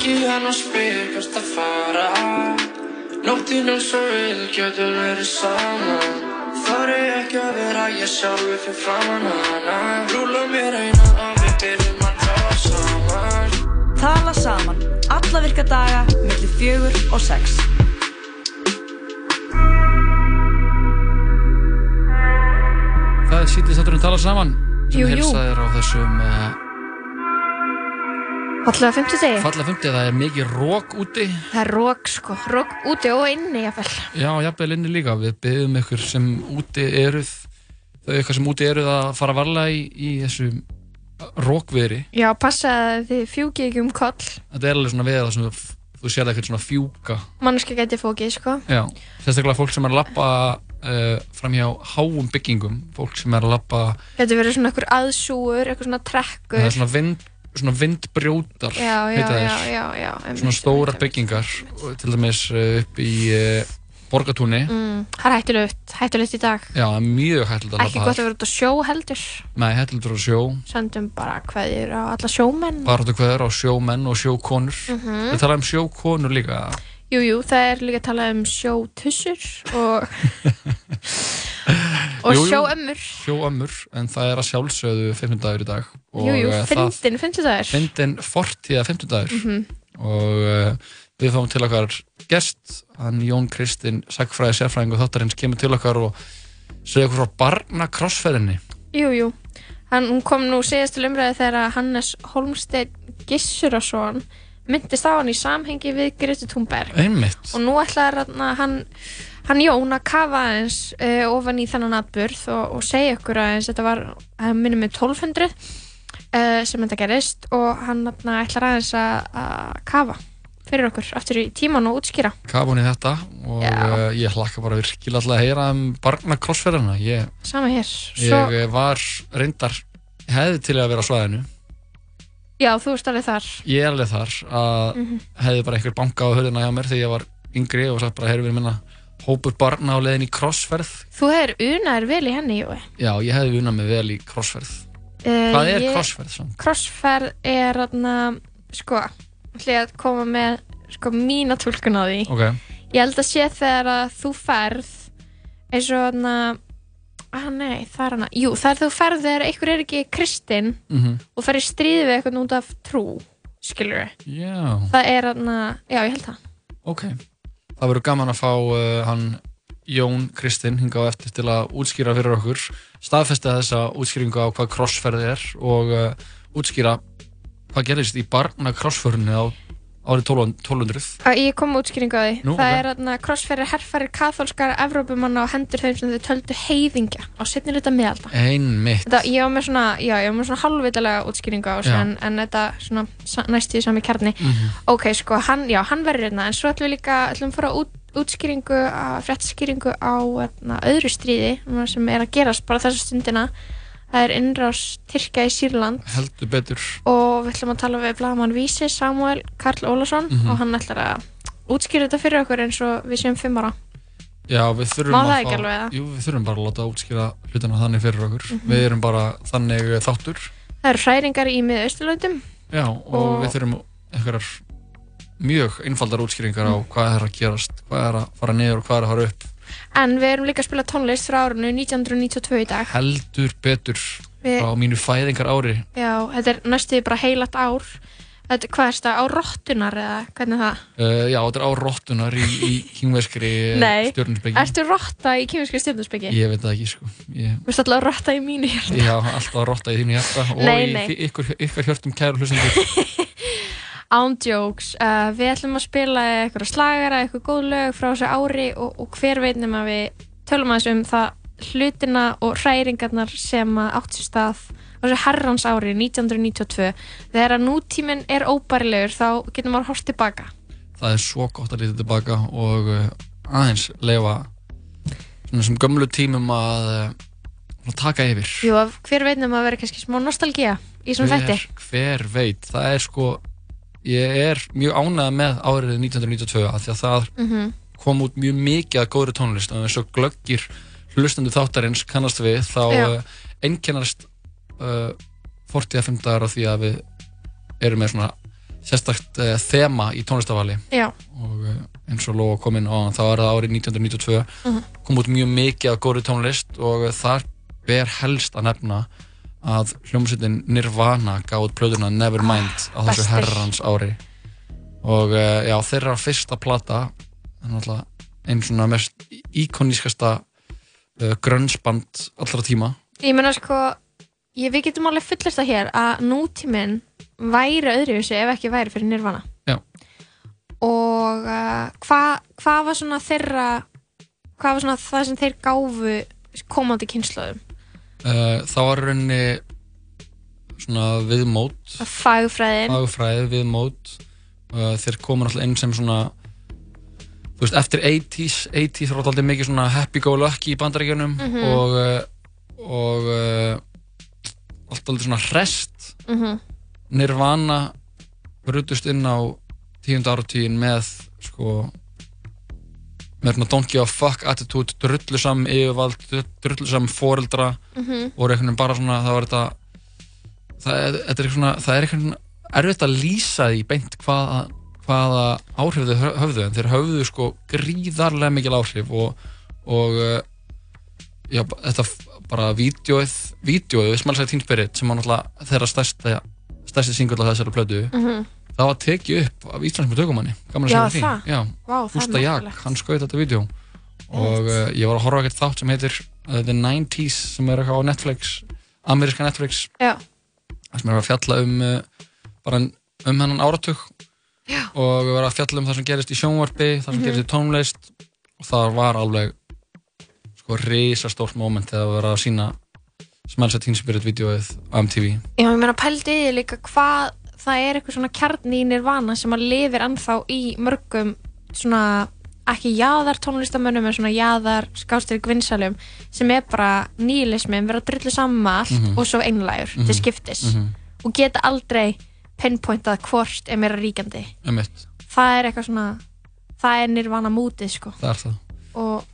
Ringi hann og spyr hvert að fara Nóttin er svo vil, getur verið saman. Þar er ekki að vera ég sjálfi fyrir framann hana. Rúla mér eina að við byrjum að tala saman. Tala saman, alla virka daga, millir fjögur og sex. Það er sýtið þátturinn tala saman. Sem Jú, jú. helsaðir á þessum uh, Fallega 50 degi. falla 50 það er mikið rók úti Það er rók sko, rók úti og inni jáfnvel. Já, jafnvel inni líka, við byggjum ykkur sem úti eruð þau ykkur sem úti eruð að fara varlega í, í þessu rókviðri Já, passa að þið fjúki ekki um koll. þetta er alveg svona veða sem þú, sér eitthvað svona fjúka Manneska geti fókið sko. Já, sérstaklega fólk sem er að lappa uh, fram hjá háum byggingum fólk sem er að lappa Geti verið svona einhver aðsúur, eitthvað svona trekkur. Svona, vind, svona vindbrjótar Já, já, já, svona einmitt, byggingar til dæmis uh, upp í uh, borgatúni Mm, það er hættulegt, hættulegt í dag. Já, mjög hættilegt Ekki gott að vera út á sjó heldur. Nei, hættilegt að vera á sjó Sendum bara hverjir á alla sjómenn. baráttu hverður á sjómenn og sjókonur Mhm. Við talaðum um sjókonur líka Jú, jú, það er líka að tala um sjótussur og, og sjóömmur. Sjóömmur, en það er að sjálfsögðu 15 dagur í dag og Jú, jú, það fyndin, fyndin það er. fyndin fortíða 15 dagur Mhm. og uh, við fáum til okkar gest, hann Jón Kristinn sagfræði sérfræðing og þáttarins kemur til okkar og segja okkur frá barna krossferðinni Jú, jú. Hann kom nú síðast til umræði þegar Hannes Holmsteinn Gissurason myndist á hann í samhengi við Gretu Thunberg. Einmitt Og nú ætlaði hann, hann, hann Jón að kafa aðeins uh, ofan í þennan atburð og, og segja ykkur aðeins, þetta var, hann minnum með 1200 uh, sem þetta gerist og hann ætlar aðeins að, kafa fyrir okkur aftur í tíman og útskýra. kafun í þetta og uh, ég hlakka bara virkilega alltaf að heyra um barna krossferðina ég, Sama hér. ég eh, var reyndar hefði til að vera á svæðinu Já, þú ert alveg þar. ég er alveg þar að Mhm. hefði bara einhver banka á hörðina hjá mér þegar ég var yngri og sagt bara heyrðu við minna hópur barna á leiðin í krossferð Þú hefur unaðir vel í henni, Jói. já, ég hefði unað mig vel í krossferð Uh, hvað er ég- krossferð? Samt? Crossferð er þarna, sko, ég að koma með sko mína tólkun á því. ok, Ég held að sé þegar að þú ferð eins og þarna, að nei, það er hana, jú, það er þú ferð þegar einhver er ekki kristinn Mhm. og fer í stríði við eitthvað út af trú, skilur við. já, Það er þarna, já, ég held það. ok það verður gaman að fá uh, hann Jón Kristinn hinga á eftir til að útskýra fyrir okkur staðfesta þessa útskýringu á hvað krossferð er og uh, útskýra hvað gerðist í barna krossferðinu á árið 12 1200 Að Ég kom með útskýringu á því. Nú, það ok. er þarna crossferðir herrfærir kathólskar Evrópumanna á hendur þeim sem þau töldu heiðingja á setni hluta miðalda. einmitt Þetta, ég var með svona, já, ég var með svona halvvitalega útskýringu á þessu en, en þetta svona í sami kjarni. Mhm. Ok, sko, hann, já, hann verður hérna, en svo ætlum við líka, ætlum við fara út, útskýringu, að fréttaskýringu á hérna, öðru stríði sem er að gerast bara þessa stundina. Það er innrás Tyrkja í Sýrland heldur betur og við ætlum að tala við blagamann Vísi, Samuel Karl Ólafsson Mhm. og hann ætlar að útskýra þetta fyrir okkur eins og við séum fimm ára. Já, við þurfum Má að alveg, eða? Jú, við þurfum bara að láta útskýra hlutina þannig fyrir okkur Mhm. Við erum bara þannig þáttur Það eru hræringar í miðausturlöndum. Já, og, Og- við þurfum einhverjar mjög einfaldar útskýringar á hvað er að gerast hvað er að fara niður og hvað er að fara upp En við erum líka að spila tónlist frá árinu 1992 í dag. heldur betur Við- frá mínu fæðingar ári Já, þetta er næstuði bara heilat ár. Þetta, hvað er þetta, á rottunar eða hvernig er það? uh, Já, þetta er á rottunar í, í kingveskri Nei, stjórninsbyggi ertu rotta í kýminskri stjórnarspeki? Ég veit það ekki, sko ég, Þú veist alltaf rotta í mínu hjörta. Já, alltaf að rotta í þínu hjarta og Nei, í nei. þi- ykkur, ykkur hjörtum kæru hlustendur Án jokes, uh, við ætlum að spila eitthvað slagara, eitthvað góð lög frá þessu ári og, og hver veit nema við tölum aðeins um það hlutina og hræringarnar sem að átt sér stað á þessu herrans ári 1992 þegar að nútíminn er óbærilegur þá getur maður horft tilbaka. Það er svo gott að lítið tilbaka og uh, aðeins leifa svona sem gömlu tímum að uh, taka yfir. Jú, að hver veit nema að vera kannski smá nostalgía í svona þætti. hver veit, það er sko ég er mjög ánægð með árið 1992 af því að það Mhm. kom út mjög mikið að góðri tónlist og eins og glöggir hlustendu þáttarins kannast við þá Já. uh, einkennast uh, 45 dagar á því að við erum með svona sérstakt uh, þema í tónlistafali Já, og eins og Lóa kom inn á hann, þá er það árið 1992 Mhm. kom út mjög mikið af góri tónlist og þar ber helst að nefna að hljómsveitin Nirvana gáð plöðuna Nevermind á þessu Bestir. herrans ári og uh, já, þeirra fyrsta plata er náttúrulega einn svona mest íkonískasta uh, grunnsband allra tíma ég meina sko ég, við getum alveg fullist það hér að nútíminn væri öðruvísi ef ekki væri fyrir nirvana Já. og uh, hvað hva var svona þeirra hvað var svona það sem þeir gáfu komandi kynnslóðum uh, þá var rauninni svona viðmót. Fagfræðin. Fagfræði viðmót. Uh, þeir koma alltaf inn sem svona þú veist, eftir 80s 80s var alltaf mikið svona happy go lucky í bandaríkjunum Mhm. og uh, og uh, alltaf svona rest mm Nirvana brutust inn á tíund áratíðin með sko með svona don't give a fuck attitude drullusam yfirvald, drullusam foreldra Mhm. og einhvern veginn bara svona það var þetta það er, þetta er svona, það er einhvern veginn erfitt að lýsa því beint hvaða, hvaða áhrif þau hö- höfðu en þeir höfðu sko gríðarlega mikil áhrif og, og uh, já, þetta bara vídeoið, vídeoið Smells Like Teen Spirit sem var náttúrulega þeirra stærsta stærsti singull á þessari plödu Mhm. Það var tekið upp af íslenskum tökumanni gaman að segja því er Gústa Jak, hann skaut þetta vídeo. Og uh, ég var að horfa ekkert þátt sem heitir uh, The 90s sem er eitthvað á Netflix ameríska Netflix. Já. sem er að fjalla um uh, bara um hennan áratug. Já. og vera að fjalla um það sem gerist í sjónvarpi það sem Mhm. gerist í tónlist. Og það var alveg sko risastórt moment þegar það var að sína Smells Like Teen Spirit vídeoið á MTV Já, ég meina pældi í því líka hvað það er eitthvað svona kjarni í nirvana sem að lifir ennþá í mörgum svona ekki jaðar tónlistamönnum en svona jaðar skástrík vinsalum sem er bara nýlismin, vera að drullu saman allt Mhm. og svo einlægur Mhm. til skiptis Mhm. og geta aldrei pinpointað hvort er meira ríkjandi það er eitthvað svona það er nirvana mútið sko það er það og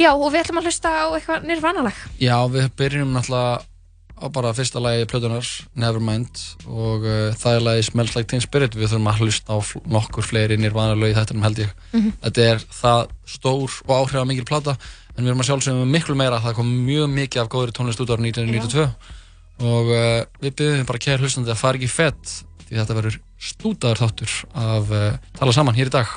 já og við ætlum að hlusta á eitthvað nirvanalag Já, við byrjum náttúrulega á bara fyrsta lagi plötunar, Nevermind og uh, það er lagi Smells Like Teen Spirit. Við þurfum að hlusta á nokkur fleiri nýrvana lögi þetta held ég. Mhm. þetta er það stór og áhrifamikil plata en við erum að sjálfsögum miklu meira. Það kom mjög mikið af góðri tónlist út ára 1992 og uh, við byrjum bara kæri hlustandi að fara ekki fett því þetta verður stútaður þáttur af uh, tala saman hér í dag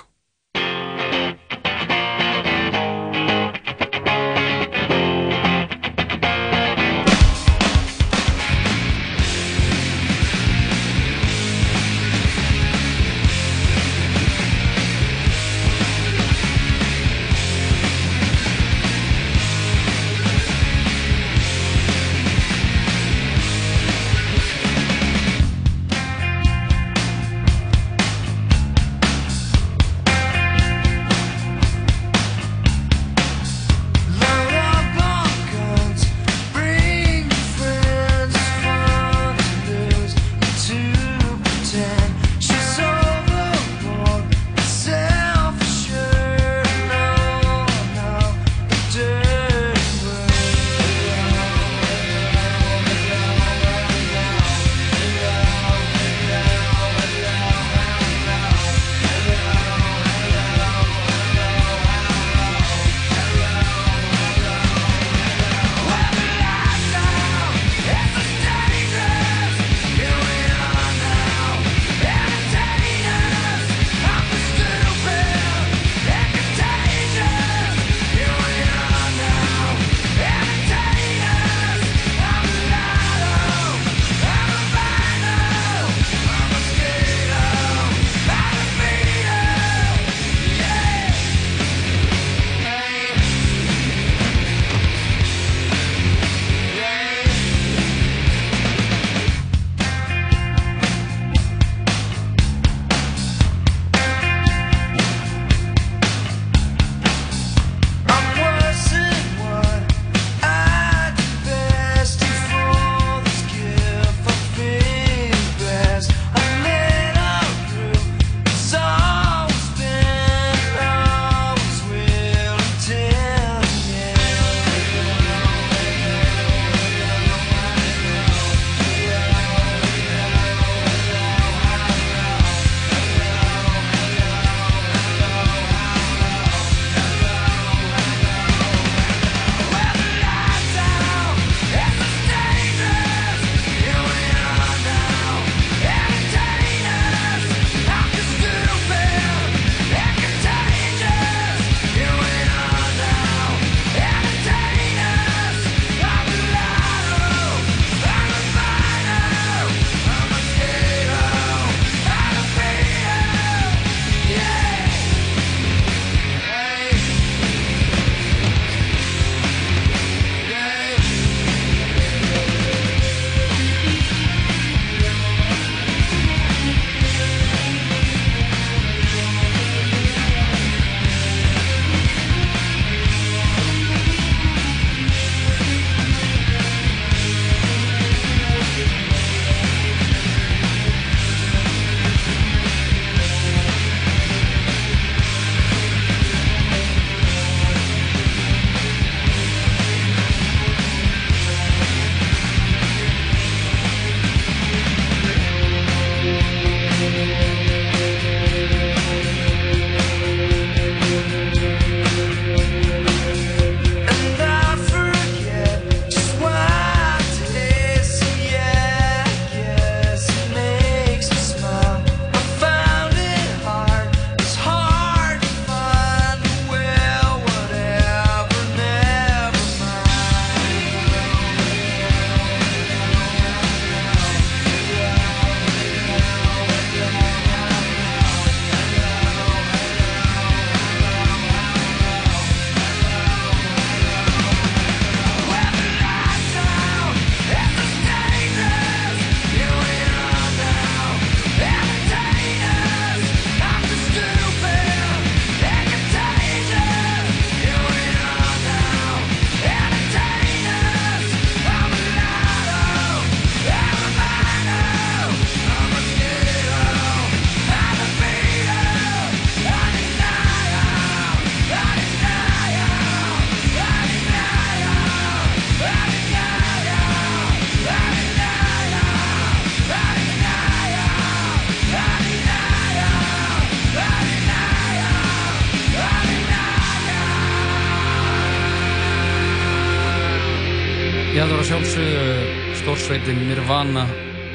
stórsveitin Nirvana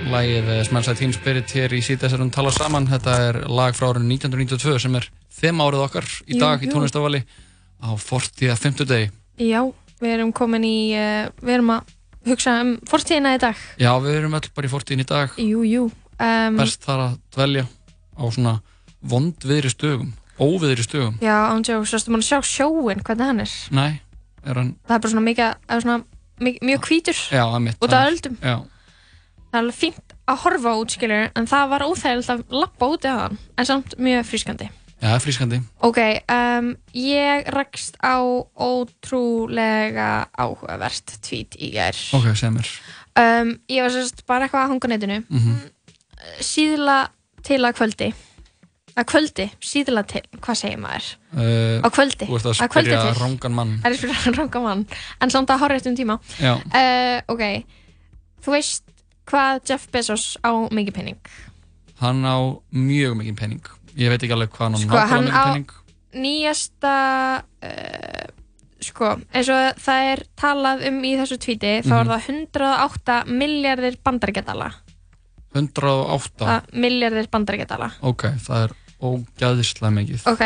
lagið Smells Teen Spirit hér í síðdæsarum tala saman. Þetta er lag frá árið 1992 sem er þeim árið okkar í dag jú, jú. í tónlistafali á 40.50 degi. Já, við erum komin í, uh, við erum að hugsa um fortíðina í dag. Já, við erum öll bara í fortíðin í dag. Jú, jú. Um, Best þar að dvelja á svona vondviðri stögum, óviðri stögum. Já, ándjó, svo erstu maður að sjá sjóin, hvernig hann er. Nei, er hann... Það er bara svona mikið, mjög kvítur. Já, mitt. Það er öldum. Já það er alveg fínt að horfa út skilur en það var óþægilegt að lappa út eða það en samt mjög frískandi Já, frískandi Ok, um, ég rakst á ótrúlega áhugavert tvít í gær Ok, segð mér um, Ég var sérst bara eitthvað að hanga netinu mm -hmm. síðla til að kvöldi að kvöldi, síðla til, hvað segir maður uh, á kvöldi Þú ert að spyrja rángan mann Það er spyrja rángan mann en samt að horfa eftir um tíma uh, Ok, þú veist hvað Jeff Bezos á mikið penning? Hann á mjög mikið penning. Ég veit ekki alveg hvað hann á sko, nákvæmlega mikið penning. Nýjasta, uh, sko, eins og það er talað um í þessu tvíti, þá er mhm. það 108 miljardir bandaríkjadala. 108? Miljardir bandaríkjadala. Ok, það er ógæðislega mikið. Ok,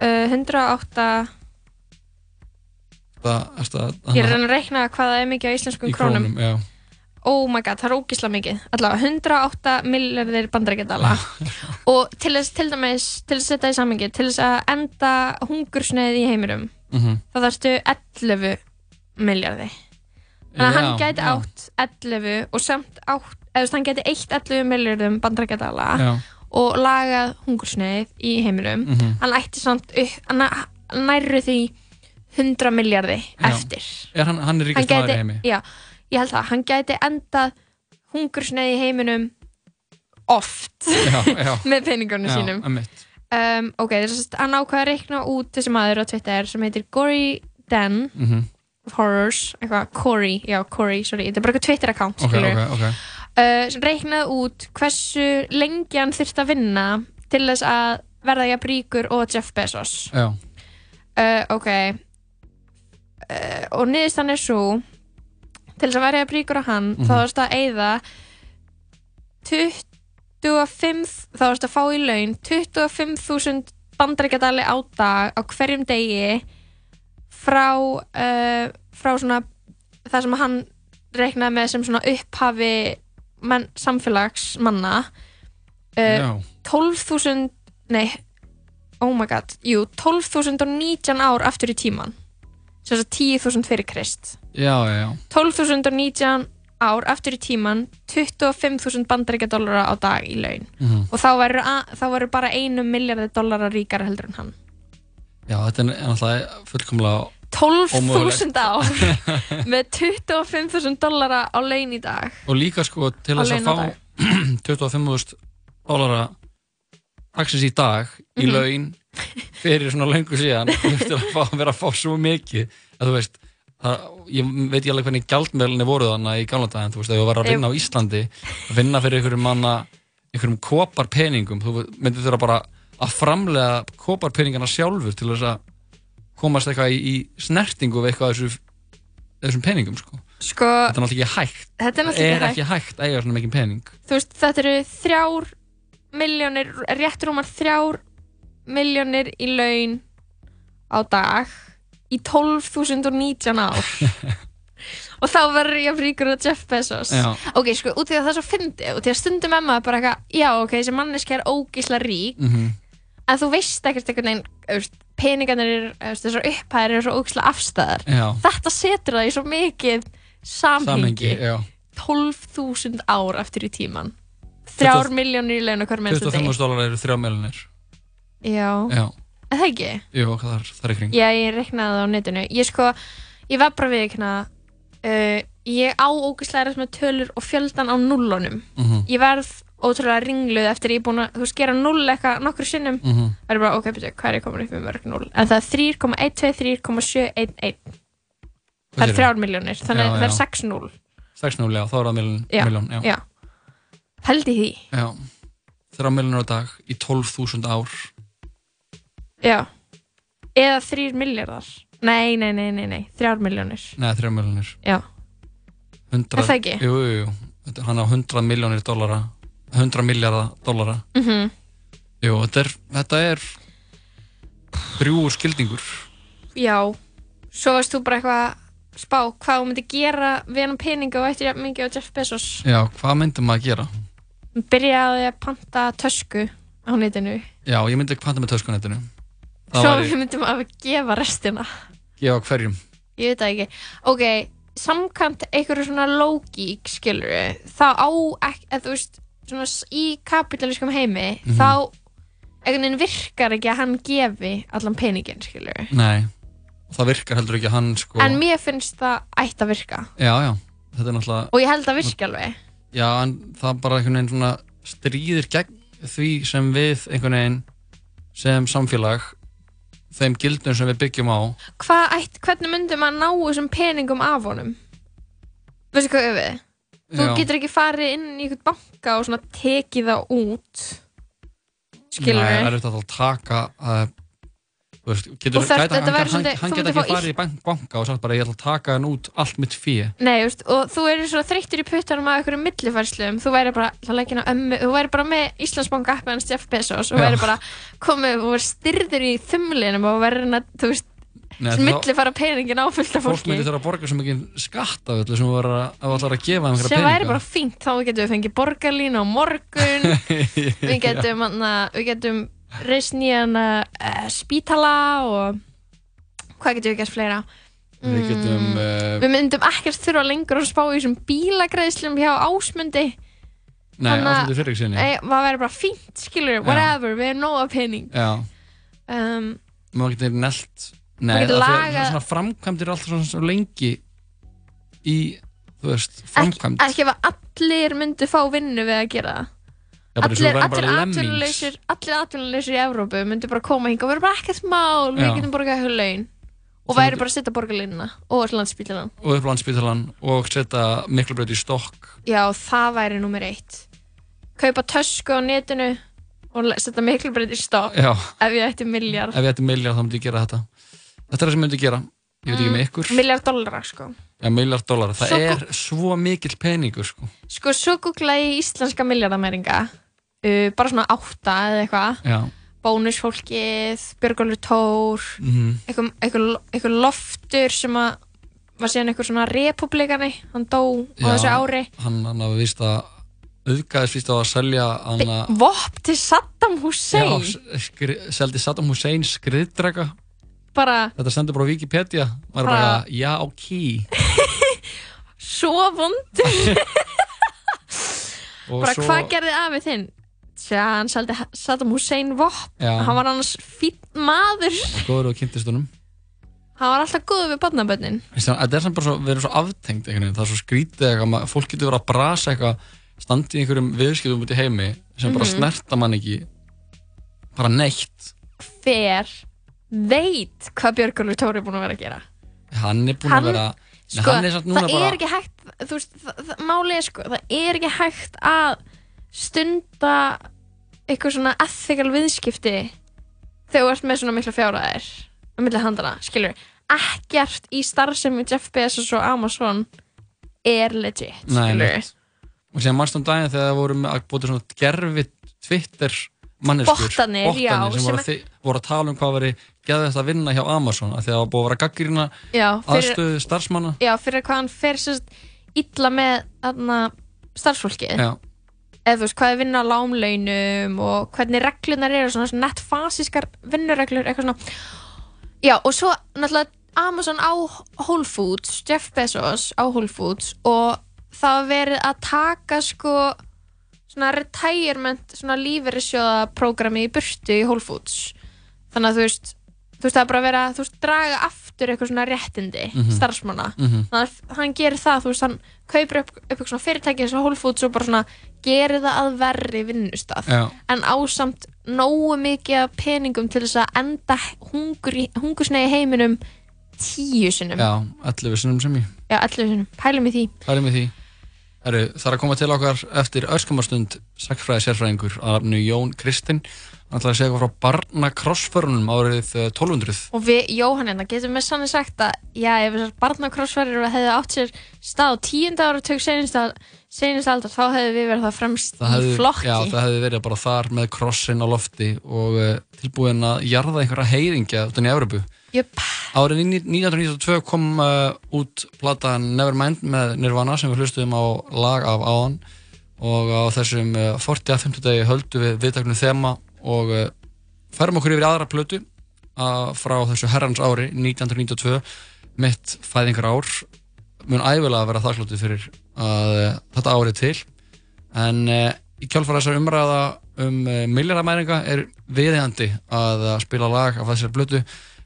uh, 108... Það, það, ég er að reyna hvað það er mikið á íslenskum krónum. Í krónum, já oh my god, það er ógísla mikið allavega 108 miljardir bandarækjadala og til þess til dæmis til þess að setja í sammingi til þess að enda hungursneið í heimurum mm -hmm. þá þarfstu 11 miljardi þannig að hann gæti já. átt 11 og samt átt eða hann gæti eitt 11 miljardum bandarækjadala og lagað hungursneið í heimurum mm -hmm. hann ætti samt nærru því 100 miljardi eftir. Er hann, hann er ríkast maður í heimi? Já ég held að hann gæti endað hungursneið í heiminum oft já, já. með peningarnu sínum. um, ok, þess að hann ákvaði að reikna út þessi maður á Twitter sem heitir Gory Den mm -hmm. Horrors, eitthvað, Corey já, Corey, sorry, þetta er bara eitthvað Twitter account okay, okay, okay. Uh, sem reiknaði út hversu lengi hann þurfti að vinna til þess að verða ég að bríkur og Jeff Bezos. Uh, ok. Uh, og niðurst hann er svo til þess að verja bríkur á hann mm -hmm. þá erst að eigða 25 þá erst að fá í laun 25.000 bandaríkjadali á dag á hverjum degi frá frá svona það sem hann reiknaði með sem svona upphafi menn, samfélagsmanna uh, 12.000 nei, oh my god jú, 12.019 ár aftur í tíman sem þess að 10.000 fyrir krist. Já, já, já. 12.019 ár aftur í tíman 25.000 bandaríkjadólara á dag í laun. Mm -hmm. og þá verður bara einu miljardi dólara ríkara heldur en hann. Já, þetta er náttúrulega fullkomlega 12.000 ár. með 25.000 dólara á laun í dag. Og líka sko til þess að fá 25.000 dólara dagsins í dag í mm -hmm. laun fyrir svona lengur síðan til að fá, vera að fá svo mikið. Að þú veist það, ég veit ekki alveg hvernig gjaldmeðlinni voru þannig í gamla daginn, þú veist, ef þú var að vinna á Íslandi að vinna fyrir einhverjum manna einhverjum koparpeningum, þú myndir þurfa bara að framlega koparpeningana sjálfur til þess að komast eitthvað í, í snertingu við eitthvað þessu, þessum peningum, sko. Sko, þetta er náttúrulega ekki hægt. Þetta er náttúrulega ekki hægt. Ekki hægt að eiga svona mikið pening. Þú veist, þetta eru þrjár miljónir, réttur að þrjár miljónir í laun á dag í 12.019 ár og þá verður ég að fríkur á Jeff Bezos já. ok, sko, út í það það er svo fyndi út í að stundum emma bara eitthvað, já, ok, þessi manneski er ógísla rík mm -hmm. En þú veist ekkert einhvern veginn peningarnir, þessar upphæðir er svo ógísla afstæðar já. þetta setur það í svo mikið samhengi 12.000 ár eftir í tíman 3 miljónir í leina hver mennstu deg 25 dólar eru 3 miljónir já, já Er það ekki? Jú, það er, það er kring. Já, ég reknaði það á netinu. Ég sko, ég var bara við ekki hérna, uh, ég á ógæslega með tölur og fjöldan á nullunum. Mm -hmm. Ég verð ótrúlega ringluð eftir ég er búin að, þú veist, gera null eitthvað nokkur sinnum. Mm -hmm. Það er bara, ok, betur, hvað er ég komin upp með mörg null? En það er 3,123,711. Það er þrjár miljónir, þannig að það er 6-0. 6-0, já, þá er það miljón, já, já. já. Held í því. Já, þrjár miljónir á dag í 12.000 ár. Já, eða þrýr miljardar Nei, nei, nei, nei, nei, þrjár miljónir Nei, þrjár miljónir Já, 100, Er það ekki? Jú, jú, jú. Hann á 100 miljónir dollara 100 miljardar dollara. Mm Jú, þetta er, þetta er drjúur skildingur. Já, svo varst þú bara eitthvað spá hvað þú myndi gera við hann peninga og eftir mikið á Jeff Bezos. Já, hvað myndi maður að gera? byrjaði að panta tösku á netinu. Já, ég myndi ekki panta með töskunettinu Það svo væri myndum að gefa restina. Gefa hverjum. Ég veit það ekki. Ok, samkant einhverju svona logík skilur þá á ekki, eða þú veist svona í kapitalískum heimi Mhm. þá einhvern veginn virkar ekki að hann gefi allan peningin skilur Nei, það virkar heldur ekki að hann sko en mér finnst það ætti að virka. Já, já, þetta er náttúrulega og ég held að virka alveg. Já, en það bara einhvern veginn svona stríðir gegn því sem við einhvern veginn sem samfélag þeim gildum sem við byggjum á. Hvað ætt, hvernig myndi maður ná þessum peningum af honum? Veistu hvað við þú Já. getur ekki farið inn í einhvern banka og svona tekið það út skilur Nei, við það er auðvitað að taka að þú veist, getur, Og þarft- gæti, þetta hann, verður hann, svolítið- hann þú get myndir ekki fá farið í bank, banka og sagt bara ég ætla að taka hann út allt mitt fíi Nei, þú veist, og þú erir svo þreyttur í puttanum af einhverjum millifærslum, þú væri bara það leggina ömmu, þú væri bara með Íslandsbanka appið hans Jeff Bezos og Já. væri bara komið og væri styrður í þumlinum og væri reyna, þú veist, Nei, millifæra peningin á fullt af fólk fólki. myndi þurfa að borga svo mikið skatt af öllu sem þú var að, gefa einhverja sem peninga. væri bara fínt, þá getum við fengið borgarlín á morgun. Við getum við getum reist nýjan uh, spítala og hvað getum við gert fleira? Við getum Mm, uh, við myndum ekkert þurfa lengur að spá í þessum bílagreðslum hjá ásmundi. Nei, ásmundu fyrir sinni. Nei, það væri bara fínt, skilur, whatever, við erum nóga pening. Já, um, maður getur nelt Nei, getur af því að lagað- svona framkvæmdir er alltaf svona, svona lengi í, þú veist, framkvæmd. ekki ef allir myndu fá vinnu við að gera það. Allir, atvinnuleysir allir atvinnuleysir í Evrópu myndu bara koma hinga og vera bara ekkert mál, við getum borgað eitthvað laun. Og væri myndi- bara að setja borgarlínuna og landsbítalan og upp landspítalan og setja miklubraut í stokk. Já, það væri nummer eitt. Kaupa tösku á netinu og setja miklu breytt í stokk. Já, ef ég ætti miljard ef ég ætti miljard þá myndi ég gera þetta Þetta er það sem myndi gera. Ég veit ekki með ykkur. miljard dollara, sko. Já, miljard dólar Það Svo er svo mikill peningur sko. sko, svo googlaði ég íslenska miljardamæringa uh, bara svona átta eða eitthvað. Já, bónusfólkið, Björgólfur Tór mhm, eitthvað, eitthvað, eitthvað loftur sem að var síðan eitthvað svona republikani hann dó á Já. þessu ári. hann, hann hafa vist að auðgæðis vist á að selja hann að Vopp til Saddam Já, Hussein s- skri, seldi Saddam Hussein skriðdrega bara Þetta stendur bara Wikipedia. Maður Bara- bara, já, ok. Svo vondur Og bara svo- hvað gerði afið þinn? Tja, hann seldi Saddam Hussein vopp hann var annars fínn maður. Góður og kynntist honum. Hann var alltaf góður við barnabönnin Þetta er samt bara svo, við erum svo aftengt einhvern veginn, það er svo skrítið eitthvað, fólk getur verið að brasa eitthvað, standi í einhverjum viðskiptum út í heimi sem bara Mhm. snerta mann ekki bara neitt. fer veit hvað Björgólfur Tór er búin að vera að gera. Hann er búinn Hann- að vera, sko, hann er það bara, er ekki hægt veist, það, það, málið sko það er ekki hægt að stunda eitthvað svona ethical viðskipti þegar þú ert með svona mikla fjárhæðir á milli handana, skilur ekkert í starfsemi Jeff Bezos og Amazon er legit Nei, skilur og síðan mannst um daginn þegar það voru að búið svona gerfi Twitter manneskur, Bottarnir, já, sem, sem voru, að, voru að tala um hvað veri geðvægt að vinna hjá Amazon af því að það var búið að vera fyrir, aðstöðu starfsmanna. Já, fyrir hvað hann fer illa með Já, eða þú veist, hvað er vinna á lámlaunum og hvernig reglunar eru svona, svona nettfasískar vinnureglur, eitthvað svona. Já, og svo náttúrulega Amazon á Whole Foods Jeff Bezos á Whole Foods og það verið að taka sko svona retirement, svona lífeyrissjóða prógrami í burtu í Whole Foods. Þannig að þú veist þú veist það er bara að vera, þú veist, draga aftur eitthvað svona réttindi Mhm. starfsmanna. Mhm, þannig að hann gerir það, þú veist, hann kaupir upp, upp eitthvað svona fyrirtæki eins og Whole Foods og bara svona gerir það að verri vinnustaf já, en ásamt nógu mikið peningum til þess að enda hungursnei heiminum tíu sinnum, já, 11 sinnum sem ég. Já, allir sinnum, pælum í því. Er með því. Heru, Það er að koma til okkar eftir öskamastund sakfræði sérfræðingur að nafnu Jón Kristinn hann ætlaði að segja eitthvað frá barnakrossförunum árið eh, 1200 Og við, Jóhannina, getum við sannig sagt að já, ef þessar barnakrossverðir hefði átt sér stað á tíunda ára tök senist aldar, þá hefði við verið það fremst það hefði, í flokki. já, það hefði verið bara þar með krossin á lofti og uh, tilbúin að jarða einhverja heyringja út í Európu Jöp, Árið ní- 1992 kom uh, út platan Nevermind með Nirvana sem við hlustuðum á lag af áðan. Og á þessum uh, 40-50 degi höldum við viðtaknum þema og uh, færum okkur yfir aðra plötu uh, frá þessu herrans ári 1992 mitt fæðingar ár mun æfilega vera þakklátið fyrir að uh, þetta árið til. En uh, í kjálfara þessar umræða um uh, milljaramæringa er viðhandi að uh, spila lag af þessari plötu.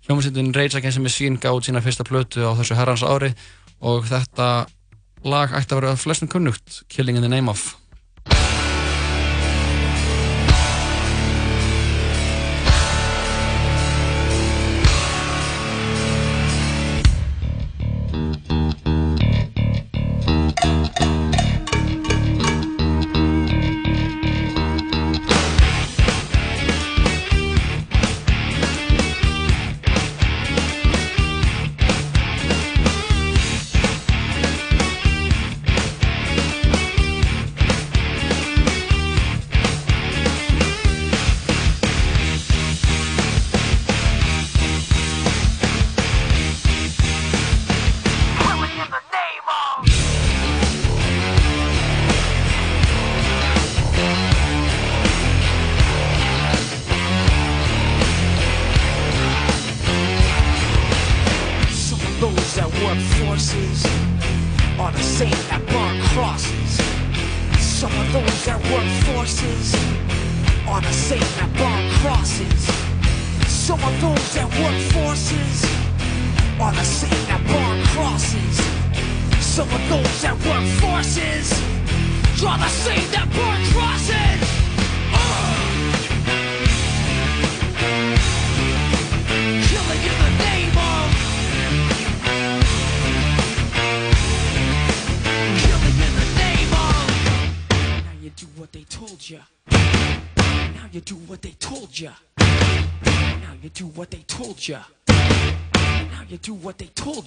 Hljómsveitin Rage Against the Machine gáð sína fyrsta plötu á þessu herrans ári og þetta lag ætti að vera flestum kunnugt Killing in the Name of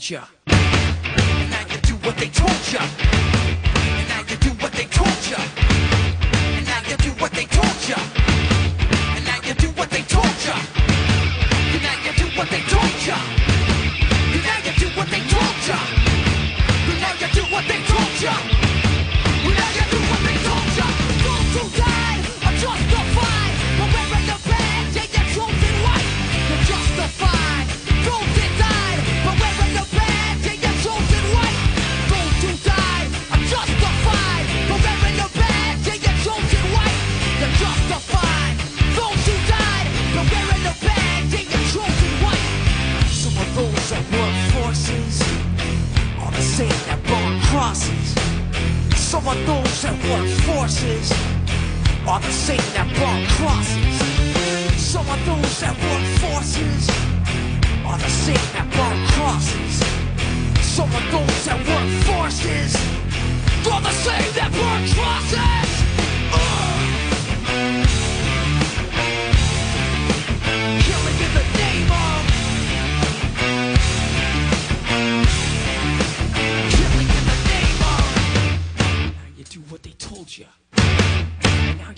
they forces are the same that burn crosses. Some of those that work forces are the same that burn crosses. Some of those that work forces are the same that burn crosses.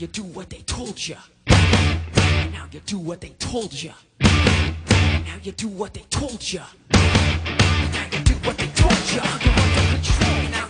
You do what they told you. Now you do what they told you. Now you do what they told you. Now you do what they told you. You're under control.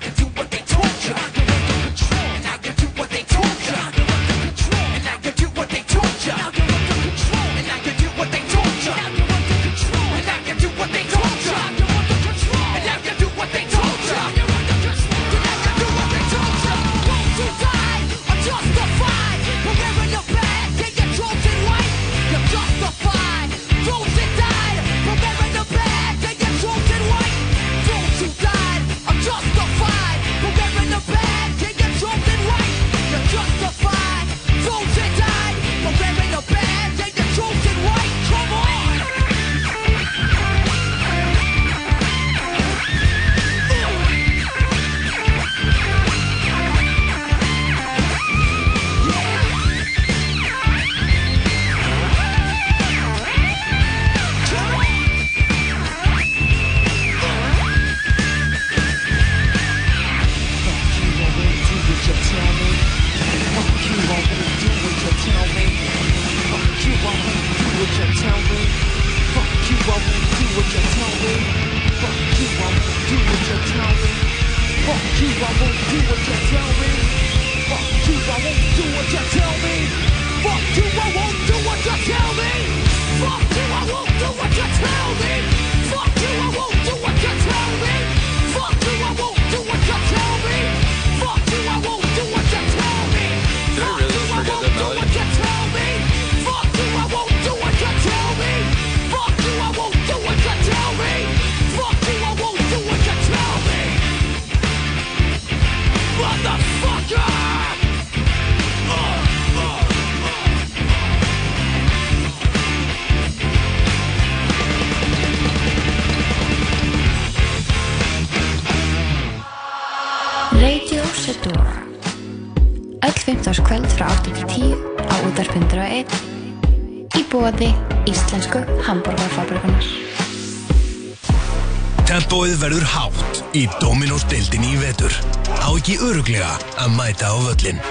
Í Dominos deildinni í vetur. Á ekki öruglega að mæta á völlin.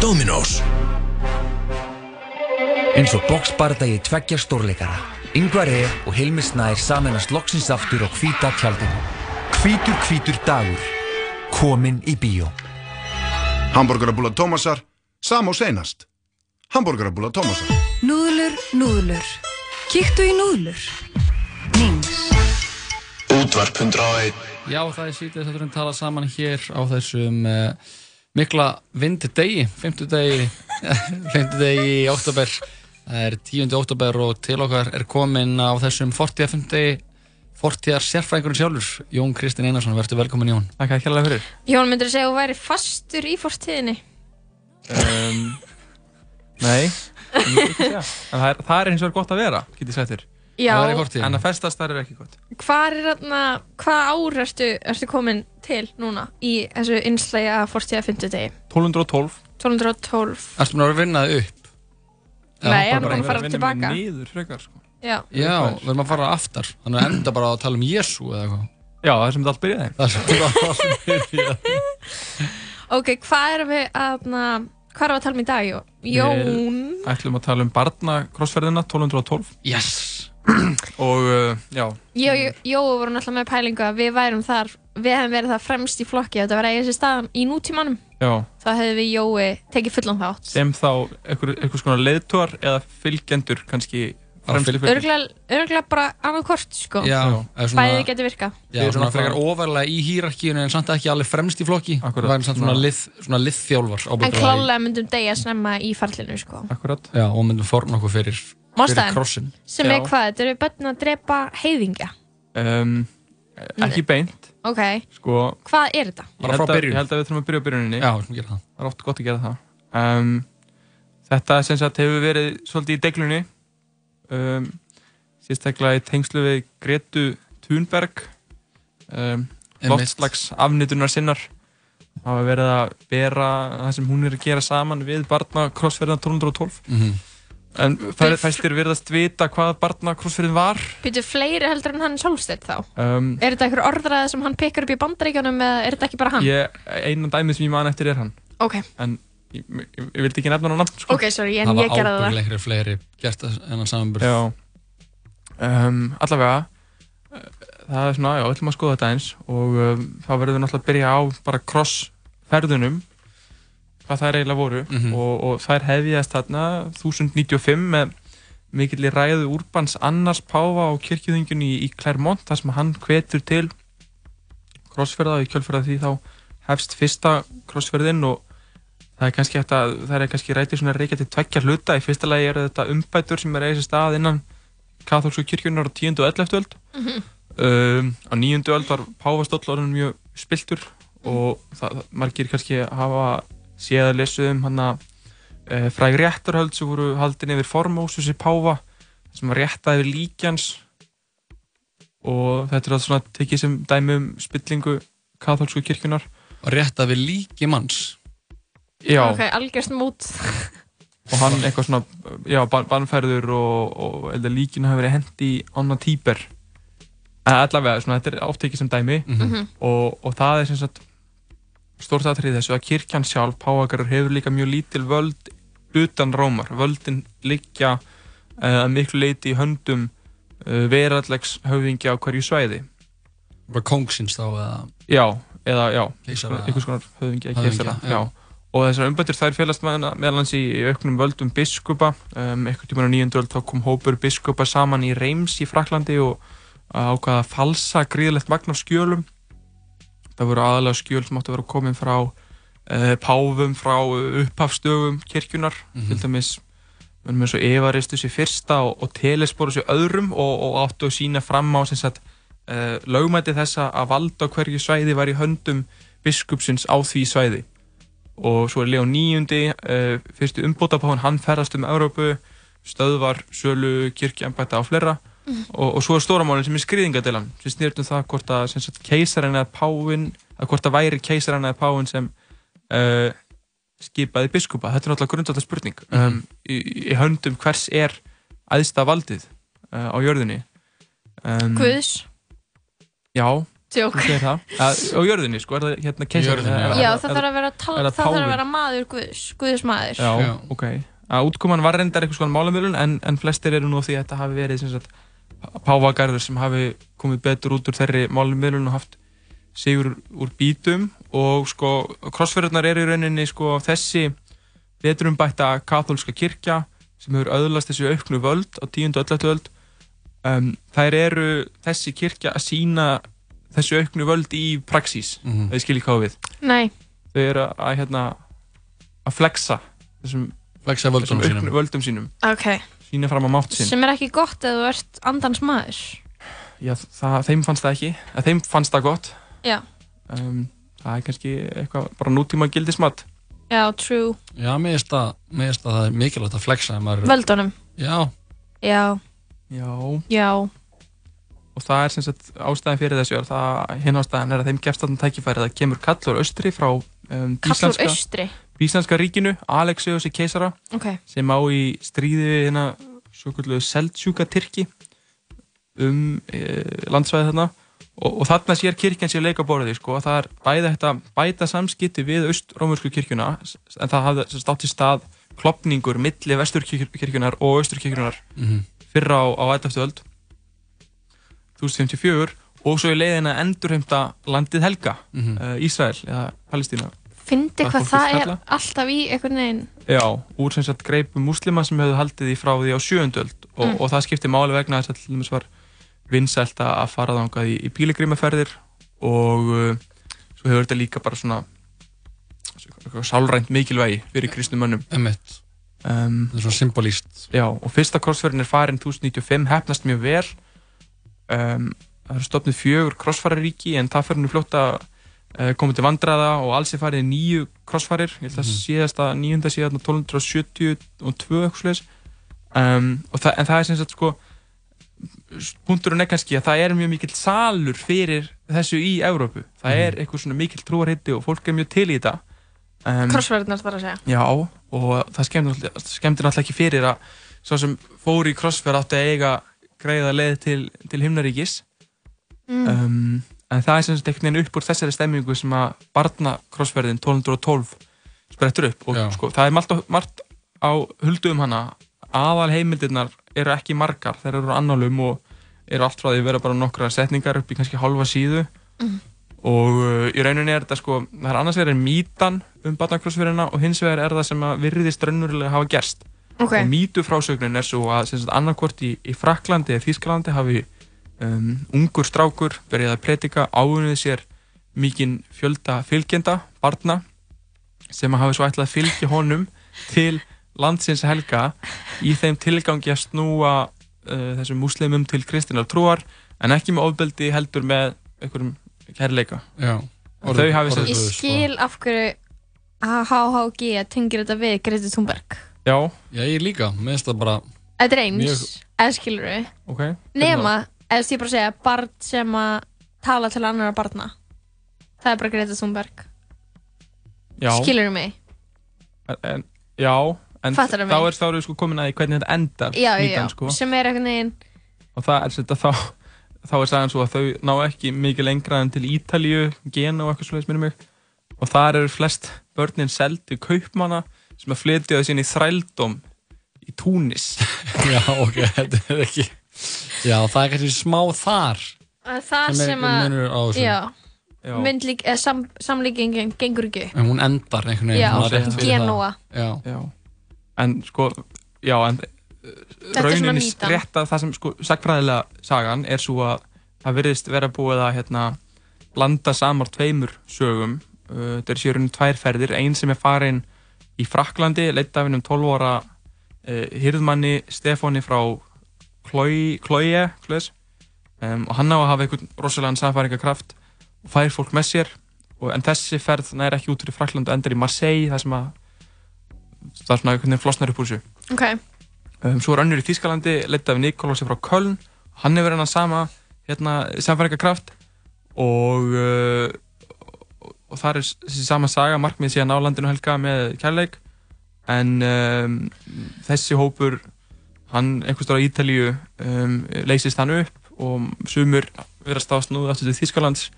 Dominos. Eins og boxbardagi tveggja stórleikara. Yngvar E. og Hilmi Snær samanast loksins aftur á hvíta tjaldinu. Hvítur hvítur dagur. Komin í bíó. Hamburgerabúla Tómasar, sam og seinast. Hamburgerabúla Tómasar. Núðlur, núðlur. Kíktu í núðlur. Nings. Útvarp 101. Já, það er sítið þátturinn tala saman hér á þessum uh, mikla vindidegi, 50 degi, 50 degi í oktober. Það er 10. oktober og til okkar er komin á þessum 40. 50 40. sérfræðingurinn sjálfur, Jón Kristinn Einarsson, verður velkomin Jón. Takk að kjærlega fyrir. Jón, myndur þú segja að þú væri fastur í fortíðinni? Um, nei, það er, það er eins og er gott að vera, get ég sagt þér. Já. Það er í fortíðinni. En að festast þar er ekki gott. Hvað er þarna, hvað ár ertu, ertu komin til núna í þessu einslæga fortíða 50 degi? 1212. 1212. Erstu mér að vinna það upp? Nei, hann er búinn að fara tilbaka. við niður frekar, sko. Já. Já, við erum að fara aftar, þannig að enda bara að tala um Jésu eða eitthvað. Já, það er sem þetta allt byrjaði. Það er sem þetta allt byrjaði. Ok, hvað erum við að, na, hvað erum við að tala um í dag, Jón? Jón. Við ætlum að tala um barnakrossferðina 1212. Yes! Og, uh, já. Jó, jó, vorum alltaf með pælingu að við værum þar, við hefum verið það fremst í flokki þetta var eigið sér stað í nútímanum. Já. Þá hefði við Jói tekið fullan þátt. Sem þá einhver, einhvers konar leiðtúar eða fylgjendur kannski örglega bara annað kort, sko. Bæðið getur virkað. Já, svona frekar ofarlega í hýrarkíunum en samt ekki alveg fremst í flokki. Akkurat. Það væri samt svona, lið, svona liðþjálfar. En klálega myndum degja snemma í farlinu, sko. Akkurat. Já, og myndum forna okkur fyrir, krossin. sem er hvað, þetta eru börn að drepa heiðingja. Um, ekki beint. Ok, Sko, hvað er þetta? Ég held, að, ég held að við þurfum að byrja á byrjuninni. Já, við þurfum að gera það. Það er oft gott að gera það. Um, þetta sem sagt hefur verið svolítið í deglunni. Um, sérstaklega í tengslu við Gretu Thunberg. Um, loftslags afnitunar sinnar. Var verið að bera það sem hún er að gera saman við barna krossferðina 1212. Mhm. En fæ- fæstir virðast vita hvað barna krossferðin var. Býtu fleiri heldur en hann Solstedt þá? Um, Er þetta einhver orðræði sem hann pekar upp í bandaríkjunum eða er þetta ekki bara hann? ég, eina dæmið sem ég man eftir er hann. Ok, En ég, ég, ég vildi ekki nefna nafn, sko. ok, sorry, en ég gerði það. Það var ábyggilega fleiri gert það en að samanbyrð. Já. Um, allavega, uh, það er svona, já, við ætlum að skoða þetta eins og um, þá verðum við náttúrulega að byrja á bara crossferðunum, hvað þær eiginlega voru Mhm. og, og þær hefjast þarna 1095 með mikilli ræðu Úrbans Annars Páfa á kirkjuðingunni í, í Clermont þar sem hann hvetur til crossferða og í kjölferða því þá hefst fyrsta crossferðin og það er kannski er kannski rætið svona reykja til tveggja hluta í fyrsta lagi eru þetta umbætur sem er eða stað innan katholsku kirkjunar á 10. og 11. öld Mhm. um, á 9. öld var Páfastóll orðin mjög spiltur og það, það- margir kannski hafa séð að lesu um hann að e, fræg réttarhöld sem voru haldin yfir Formósus í Páfa sem var réttað yfir líkjans og þetta er allt svona tekið sem dæmi um spillingu katholsku kirkjunar Og réttað við líki manns. Já, Ok, algjörst mút. og hann eitthvað svona já, ban bannferður og, og líkinu hafi verið hendi í annan típer en allavega, svona, þetta er oft ekki sem dæmi Mhm. og, og það er sem sagt stórt aðtrið þessu að kirkjan sjálf, páakarur, hefur líka mjög lítil völd utan Rómar, völdin liggja uh, að miklu leiti í höndum uh, verallegs höfðingja á hverju svæði. Bara kóngsins þá eða Já, eða já, einhvers konar höfðingja, Höfðingja, keisara, já. já. Og þessar umbættir þær félast meðal meðal hans í auknum völdum biskupa. Um, eitthvað tíma á nýjöndu öld þá kom hópur biskupa saman í Reims í Fraklandi og ákvaða að falsa gríðlegt magn af skjölum. Það voru aðalega skjöl sem áttu að vera komin frá uh, páfum, frá upphafstögum kirkjunar, Mhm. til dæmis munum eins og Evaristus í fyrsta og, og Telesborus í öðrum og, og áttu að sína fram á sem sagt, uh, lögmæti þessa að valda hverju svæði var í höndum biskupsins á því svæði og svo er Leon níundi uh, fyrstu umbótapáðan, hann ferðast um Európu, stöðvar sölu, kirkjambætta og fleira. Mhm. og, og svo er stóramálinn sem er skriðingadeilan sem snýrt um það hvort að keisarinn eða páfinn að hvort að væri keisarinn eða páfinn sem uh, skipaði biskupa. Þetta er náttúrulega grundvallar spurning um, í, í höndum hvers er æðsta valdið uh, á jörðinni. Um, Guðs. Já, Að, á jörðinni, sko, er það hérna keisarinn Já, það þarf að vera, tal, það þarf að vera maður Guðs, Guðs maður. Já, ok. Að útkoman var reyndar eitthvað svona málamölun en, en flestir eru nú því að þetta hafi verið sem sagt, páfagarður sem hafi komið betur út úr þeirri málamölun og haft sigur úr bítum og sko krossferðarnar eru í rauninni sko þessi beturumbætta katholska kirkja sem hefur öðlast þessu auknu völd á tíundu og öllættu völd um, þær eru þessi kirkja að sína þessu auknu völd í praxís Mhm. þau skiljið hvað við Nei. þau eru að hérna að flexa þessum, Flexa völdum þessum sínum. völdum sínum Ok. sína fram á mátt sinn Sem er ekki gott ef þú ert andans maður. Já, það, þeim fannst það ekki að þeim fannst það gott Já. um, það er kannski eitthvað bara nútíma gildismat Já, true. Já, mér finnst það, það er mikilvægt að flexa Völdunum. Já, Já. Já. Já. Og það er sem sagt ástæðin fyrir þessu er það hinn ástæðin er að þeim gefst þarna tækifæri það kemur kallur austri frá um, Kall úr Íslandska- austri. Íslandska ríkinu, Alexeus í keisara Ok. sem á í stríði við hérna svo kvöldu Seldsjúka Tyrki um e, landsvæði þarna og, og þarna sér kirkjan sér leika borðið sko, það er bæða þetta bæta samskipti við aust-rómursku kirkjuna en það hafði sem státt í stað klopningur milli vesturkirkjunar og austurkirkjunar Mhm. fyrra á, á 11. öld 1054 og svo í leiðin að endurheimta landið helga Mhm. uh, Ísrael eða Palestína Fyndi hvað það vill er kalla. alltaf í einhvern veginn. Já, úr sem sagt greipum múslima sem hefðu haldið því frá því á sjöundöld og, Mm. og það skipti máli vegna þess að til dæmis var vinsælt að fara þangað í, í bíligrimaferðir og uh, svo hefur þetta líka bara svona sálrænt mikilvægi fyrir kristnum mönnum Emmett um, Það er svona symbolíst Já, og fyrsta krossferðin er farin 1095 hefnast mjög vel um, það eru stopnið fjögur krossfæraríki en það fyrir nú fljótt að uh, komið til vandraða og alls er farið nýju krossfærir ég held að Mhm. síðasta nýjunda síðan 1272 eitthvað um, og það, en það er sem sagt sko punkturinn er kannski að það er mjög mikill salur fyrir þessu í Evrópu það Mhm. er eitthvað svona mikill trúarhitti og fólk er mjög til í þetta um, Krossverðnar þarf að segja. Já, og það skemmdi náttúrulega ekki fyrir að svo sem fór í crossfit átti að eiga greiða leið til, til himnaríkis. Mm. um, en það er sem sagt einhvern veginn upp úr þessari stemmingu sem að barna crossferðin 1212 sprettur upp. Og sko, það er margt á, margt á huldu um hana. Aðal heimildirnar eru ekki margar. Þeir eru annálum og eru allt frá því að vera bara nokkra setningar upp í kannski halva síðu. Mhm. og uh, í rauninni er þetta sko það er annars vegar er mítan um barnakrossferðina og hins vegar er það sem að virðist raunverulega hafa gerst Ok. og mítu frásögnin er svo að annarkvort í, í Fraklandi eða Þýskalandi hafi um, ungur strákur verið að predika áunnið sér mikinn fjölda fylgjenda barna sem hafi svo ætlað að fylgja honum til landsins helga í þeim tilgangi að snúa uh, þessum múslimum til kristinar trúar en ekki með ofbeldi heldur með einhverjum kærleika Já. Þau hafi sem Ég skil af hverju HHG tengir þetta við Greti Thunberg. Já. Já, ég líka, mér finnst það bara Þetta er eins, Mjög- eða skilur við. Ok. Nema, eða þú bara að segja, barn sem að tala til annara barna. Það er bara Greta Thunberg. Já. Skilur við mig? En, en, já, en þá mig? er þá erum við sko komin að því hvernig þetta endar Já, já, já. sko. Sem er einhvern veginn, og það er þetta þá þá er sagan svo að þau ná ekki mikið lengra en til Ítalíu, Gena og eitthvað svoleiðis minnum mig og þar eru flest börnin seld til kaupmanna sem að flytja þau sinni í þrældóm í Túnis Já, ok, þetta er ekki Já, það er kannski smá þar Að Það Sem sem að. Já, Já. myndlík, eða sam, samlíkingin gengur ekki En hún endar einhvern veginn Já, svona rétt fyrir það. Genúa. Já. já. En sko, já, en rauninni rétt að það sem sko, sagfræðilega sagan er svo að það virðist vera búið að hérna, blanda samar tveimur sögum. Uh, þetta er sér rauninni tvær ferðir, ein sem er farin í Fraklandi, leitt af hennum 12 ára uh, hirðmanni Stefáni frá Klói, Klóis, um, og hann á að hafa einhvern rosalega samfæringarkraft og fær fólk með sér, og, en þessi ferð nær ekki út fyrir Frakland og endar í Marseille, það sem að það er svona einhvern veginn flosnar upp úr þessu. Ok, Um, svo er önnur í Þýskalandi, leitt af Nikolasi frá Köln. Hann hefur hennar sama hérna, samfæringarkraft og, uh, og, og það er þessi sama saga, markmið síðan á landinu helga með kærleik. En um, þessi hópur, hann einhvers vegar á Ítalíu, um, leysist hann upp og sumur verðast á snúðu aftur til Þýskalands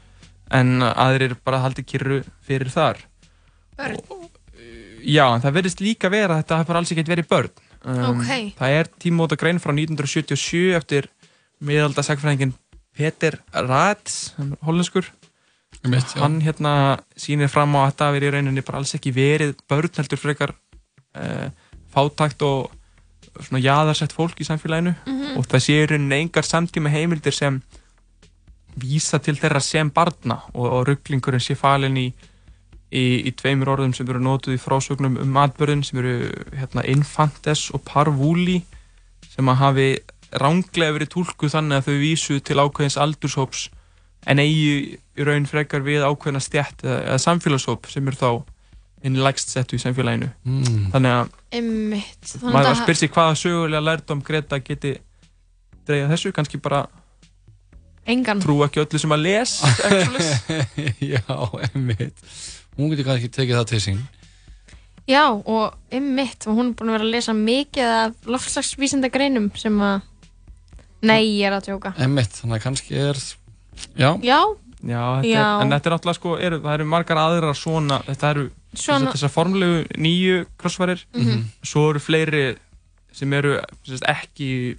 en aðrir bara haldi kyrru fyrir þar. börn Já, en það verðist líka vera þetta hefur alls ekkert verið börn. Um, Ókei. Það er tímóta grein frá 1977 eftir miðalda sagfræðingin Peter Rats, hollenskur. Já. Hann hérna sýnir fram á að hafi verið í rauninni bara alls ekki verið börn heldur frekar uh, fátækt og svona jaðarsett fólk í samfélaginu Mhm. og það sé í rauninni engar samtíma heimildir sem vísa til þeirra sem barna og, og rugglingurinn sé falin í, í, í tveimur orðum sem eru notuð í frásögnum um atbörðin sem eru hérna, infantes og parvúli sem að hafi ránglega verið túlkuð þannig að þau vísu til ákveðins aldurshóps en eigi í raun frekar við ákveðina stjætt eða, eða samfélagshóp sem eru þá inn lægst settu í samfélaginu. Mm. þannig að Einmitt. Þannig maður að- spyr sig hvaða sögulega lærdom Greta geti dreigja þessu, kannski bara Engan. trú ekki öllu sem að les. Já, einmitt. Hún getur kannski tekið það til sín. Já, og einmitt. Og hún er búin að vera að lesa mikið af loftslagsvísinda greinum sem að Nei, ég er að tjóka Einmitt, þannig að kannski er Já, Já, Já, þetta Já. Er, en þetta er náttúrulega sko, eru, það eru margar aðrar svona, þetta eru Svona- þessar formlegu nýju krossfærir, Mhm. svo eru fleiri sem eru sem sagt, ekki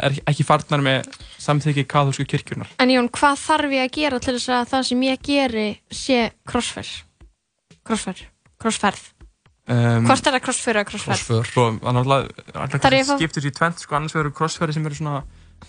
er ekki farnar með samþykki kathólsku kirkjunar. en Jón, hvað þarf ég að gera til þess að það sem ég geri sé crossferð Crossferð, crossferð Um, Hvort er það crossferð eða crossferð? Sko, það er sér í tvent, sko, annars vegar eru krossfæri sem eru svona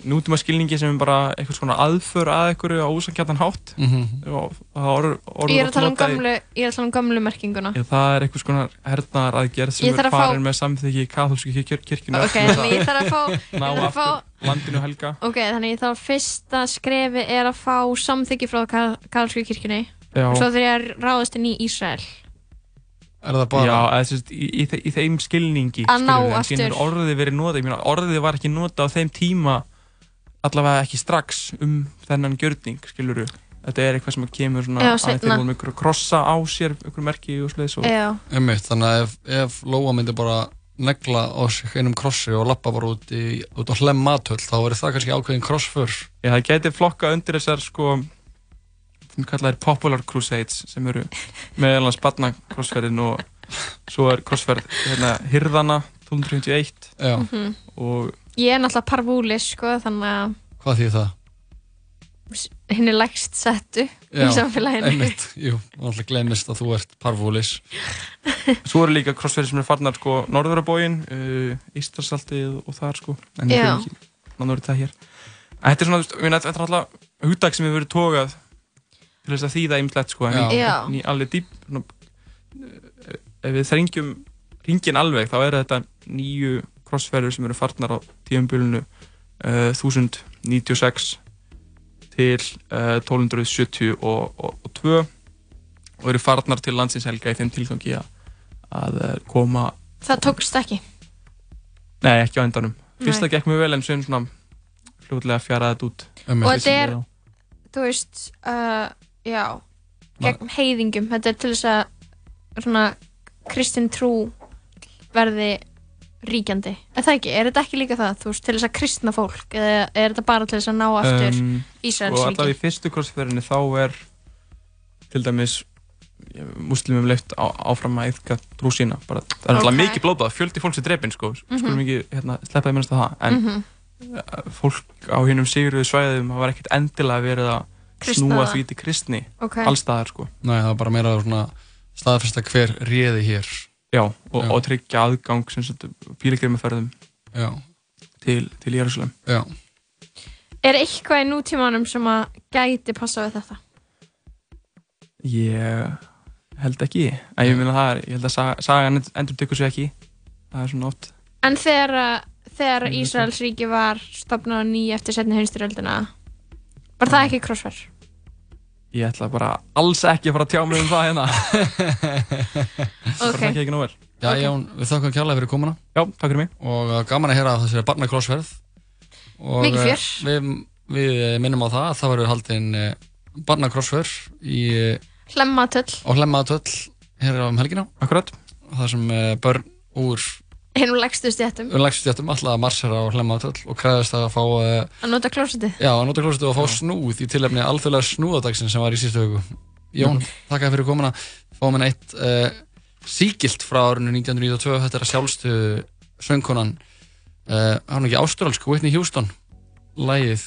nútíma skilningi sem er bara eitthvað svona aðför að einhverju á úsankjartan hátt. Mhm. og það orður orður Ég er að tala um í- gömlu, ég er að tala um gömlu merkinguna. Já, það er einhvers konar hernaðar aðgerð sem Ég er þarf að fá- farin með samþykki kathólsku kyr kirkjunar Ok, þannig ég þarf að fá- ég ná þarf að fá- landinu helga. Ok, þannig þá fyrsta skrefi er að fá samþyggi frá katholsku kirkjunni. Já. og svo þegar ég er ráðast inn í Ísrael. Er það bara Já, eða, sérst, í, í, í þeim skilningi Að er orðið verið notað. Ég meina, orðið var ekki notað á þeim tíma allavega ekki strax um þennan gjörning, skiluru þetta er eitthvað sem kemur svona Já, aðeins seinna. þegar vorum ykkur að krossa á sér ykkur merki og sliðis og Já. Einmitt, þannig að ef, ef Lóa myndi bara negla á sig einum krossi og lappa bara út, í, út á hlem matöll þá verður það kannski ákveðin krossför Já, það geti flokka undir þessar sko sem kallaðir Popular Crusades sem eru meðal hans barna crossferðin og svo er crossferð hérna, Hirðana 1251 Já. Mhm. og Ég er náttúrulega parvúlis, sko, þannig að Hvað þýð það? hinn er lægst settu í samfélaginu. einmitt, jú, náttúrulega glemist að þú ert parvúlis. Svo eru líka crossferðir sem eru farnar sko Norðurabógin, uh, Ístarsaltið og þar sko. En ég Já. finn ekki náttúrulega það hér. En þetta er svona, þú veist, þetta er náttúrulega hugdag sem hefur verið tókað til þess að þýða ymslegt sko en í, Já. alveg dýp svona, eh, ef við þrengjum ringin alveg þá eru þetta nýju crossferðir sem eru farnar á tíumbylunu uh, 1096 til uh, 1270 og, og, og 2 og eru farnar til landsins helga í þeim tilgangi að, að eh, koma Það tókst ekki? Nei ekki á endanum. Fyrst Nei. það gekk mjög vel en svo svona fljóðlega fjaraði þetta út. Og þetta er, þú veist, uh, já, gegn heiðingum, þetta er til þess að svona kristin trú verði ríkjandi. Er það ekki? Er þetta ekki líka það, þú veist, til þess að kristna fólk eða er þetta bara til þess að ná aftur Um, Ísraels og allavega í ríki? fyrstu crossferðinni þá er til dæmis muslimum leift á, áfram að trú sína bara, það er náttúrulega Ok. mikið blóðbað, fjöldi fólks er drepinn sko, Mhm. skulum ekki hérna, sleppa því minnast að það en Mhm. uh, fólk á hinnum sigurðu svæðum það var ekkert endilega verið að Kristna snúa það. því til kristni Ok. allstaðar sko Nei, það var bara meira svona staðfesta hver réði hér Já, og, Já. og tryggja aðgang sem sagt pílgrimaferðum Já. til, til Jérúsalem Já. Er eitthvað í nútímanum sem að gæti passa við þetta? Ég held ekki en ég er, ég held að saga, sagan endur tekur sig ekki það er svona oft En þegar, að- þegar Mm, Ísraels ríki var stopnað á ný eftir setni heimstyrjöldina var það ekki krossverð? Ég ætla bara alls ekki að fara að tjá mig um það hérna. Ok. bara ekki ekki nóg vel. Já, Jón, við þakkum kjærlega fyrir komuna. Já, takk fyrir mig. Og uh, gaman að heyra að þessi barnakrossferð Og, Mikið uh, fjör. Við, við minnum á það að það verður haldin uh, barnakrossferð í uh, Hlemmatöll. á Hlemmatöll hér um helgina. Akkurat. Það sem uh, börn úr Hinn legstu stjættum Lægstjættum alltaf að marsera á Hlemmatöll og kræðast að fá uh, að nota klósiti Já, að nota klósetu og fá snúð í tilefni alþjóðlega snúðadagsinn sem var í síðustu hugu Jón, þakka fyrir komuna. Fáum henni eitt uh, síkilt frá árinu 1992 Þetta er að sjálfstu söngkonan uh, Er hún ekki ástrálsk? Whitney Houston. Lægið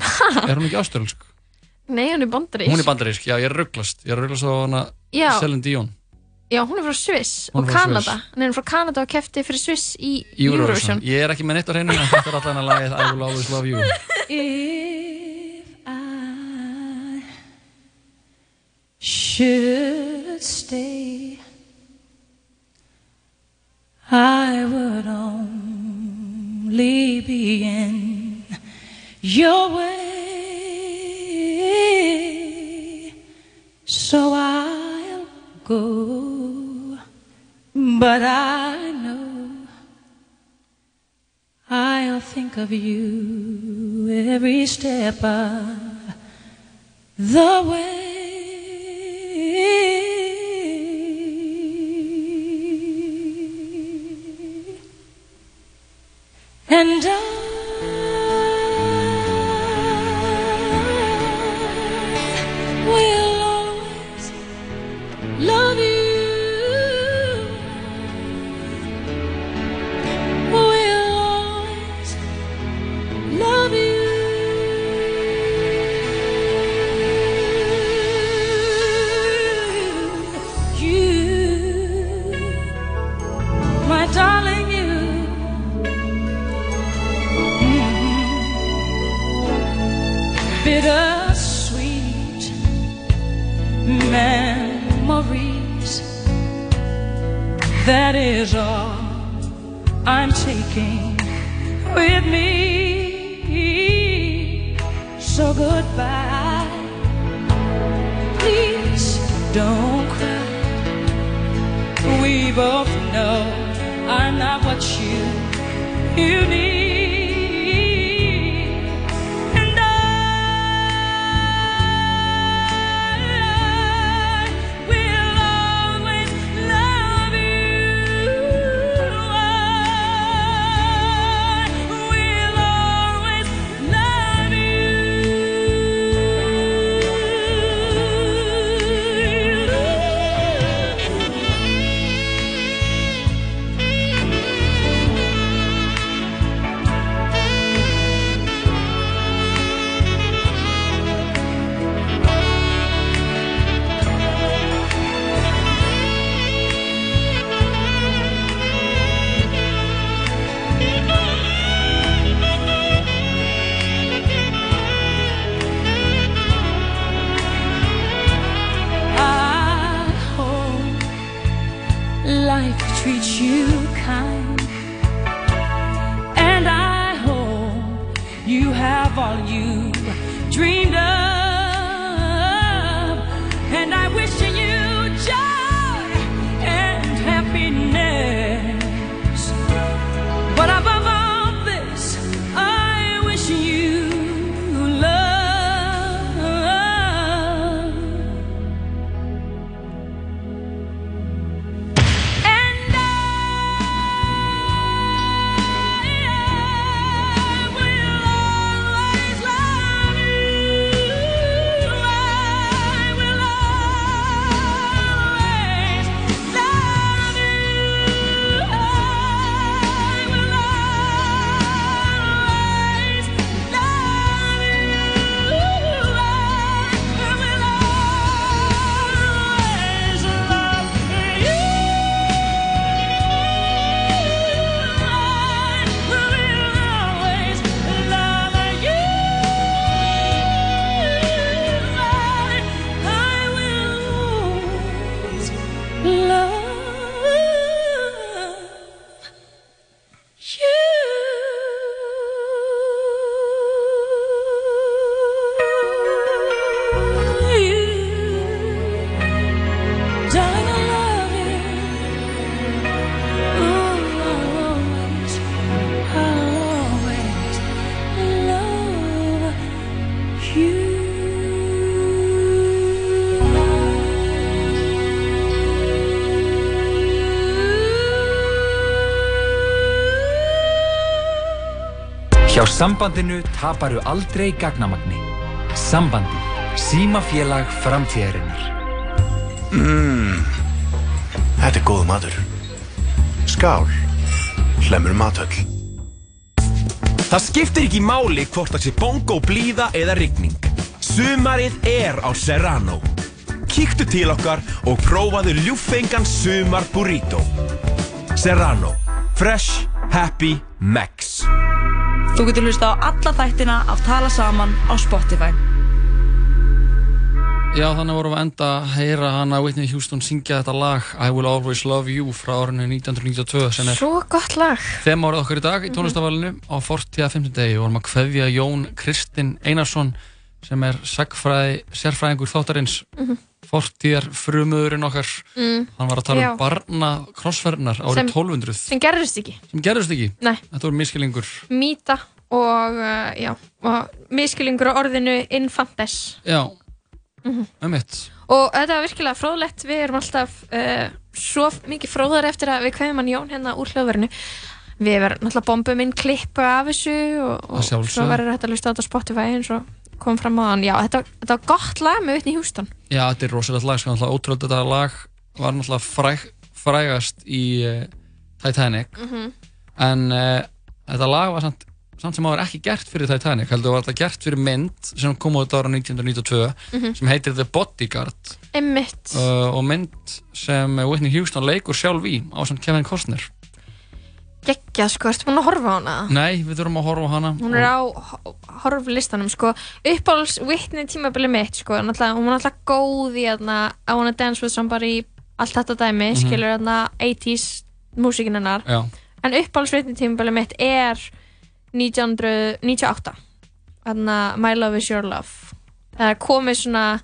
Er hún ekki ástrálsk? Nei, hún er bandarísk. Hún er bandarísk, já, ég er rugglast Ég er rugglast á hana Já. Celine Dion Já, hún er frá Sviss og Kanada hún er frá Kanada og kefti fyrir Sviss í Eurovision. Eurovision Ég er ekki með neitt á hreinu En þetta er alltaf hennar lagið I will always love you If I should stay, I would only be in your way. So I'll but I know I'll think of you every step of the way. And I love. Sambandinu taparu aldrei gagnamagni. Sambandi. Símafélag framtíðarinnar. Mmm, þetta er góð matur. Skál, hlemur matöll. Það skiptir ekki máli hvort það sé bongo, blíða eða rigning. Sumarið er á Serrano. Kíktu til okkar og prófaðu ljúffengan sumar burrito. Serrano. Fresh, happy, max. Þú getur hlusta á alla þættina af Tala Saman á Spotify. Já, þannig vorum við enda að heyra hana Whitney Houston syngja þetta lag I Will Always Love You frá árinu 1992 sem er Svo gott lag. þeim árið okkar í dag í tónlistavalinu á 40. degi vorum að kveðja Jón Kristinn Einarsson sem er sagfræði, sérfræðingur þáttarins Mhm. Fortíðar frumöðurinn okkar Mm. hann var að tala Já. um barna krossferðnar árið Sem- 1200 Sem gerðist ekki. sem gerðist ekki þetta voru miskilingur Mýta og, uh, já, og miskilingur á orðinu infantes. já, um mitt Og þetta var virkilega fróðlegt, við erum alltaf uh, svo mikið fróðar eftir að við kveðum hann Jón hérna úr hljóðverinu. Við verðum náttúrulega bombum inn klippu af þessu og, og svo verður þetta að hlusta á þetta Spotify eins og kom fram á hann. Já, þetta, þetta var gott lag með Whitney Houston. Já, þetta er rosalegt lag, sko, ótrúlega þetta lag var náttúrulega fræg, frægast í uh, Titanic Mhm. en uh, þetta lag var samt, samt sem áður ekki gert fyrir Titanic heldur var þetta gert fyrir mynd sem kom út ára 1992 Mhm. sem heitir The Bodyguard uh, og mynd sem Whitney Houston leikur sjálf í á samt Kevin Costner Geggjað, sko, ertu búin að horfa á hana? Nei, við þurfum að horfa á hana Hún er á horflistanum, sko. Uppáhalds Whitney tímabili mitt, sko. Hún var náttúrulega góð í hérna I Wanna Dance With Somebody, allt þetta dæmi, Mhm. skilur hérna 80s músíkin hennar. Já. En uppáhalds Whitney tímabili mitt er 1998. Hérna My Love Is Your Love. Það er komið svona,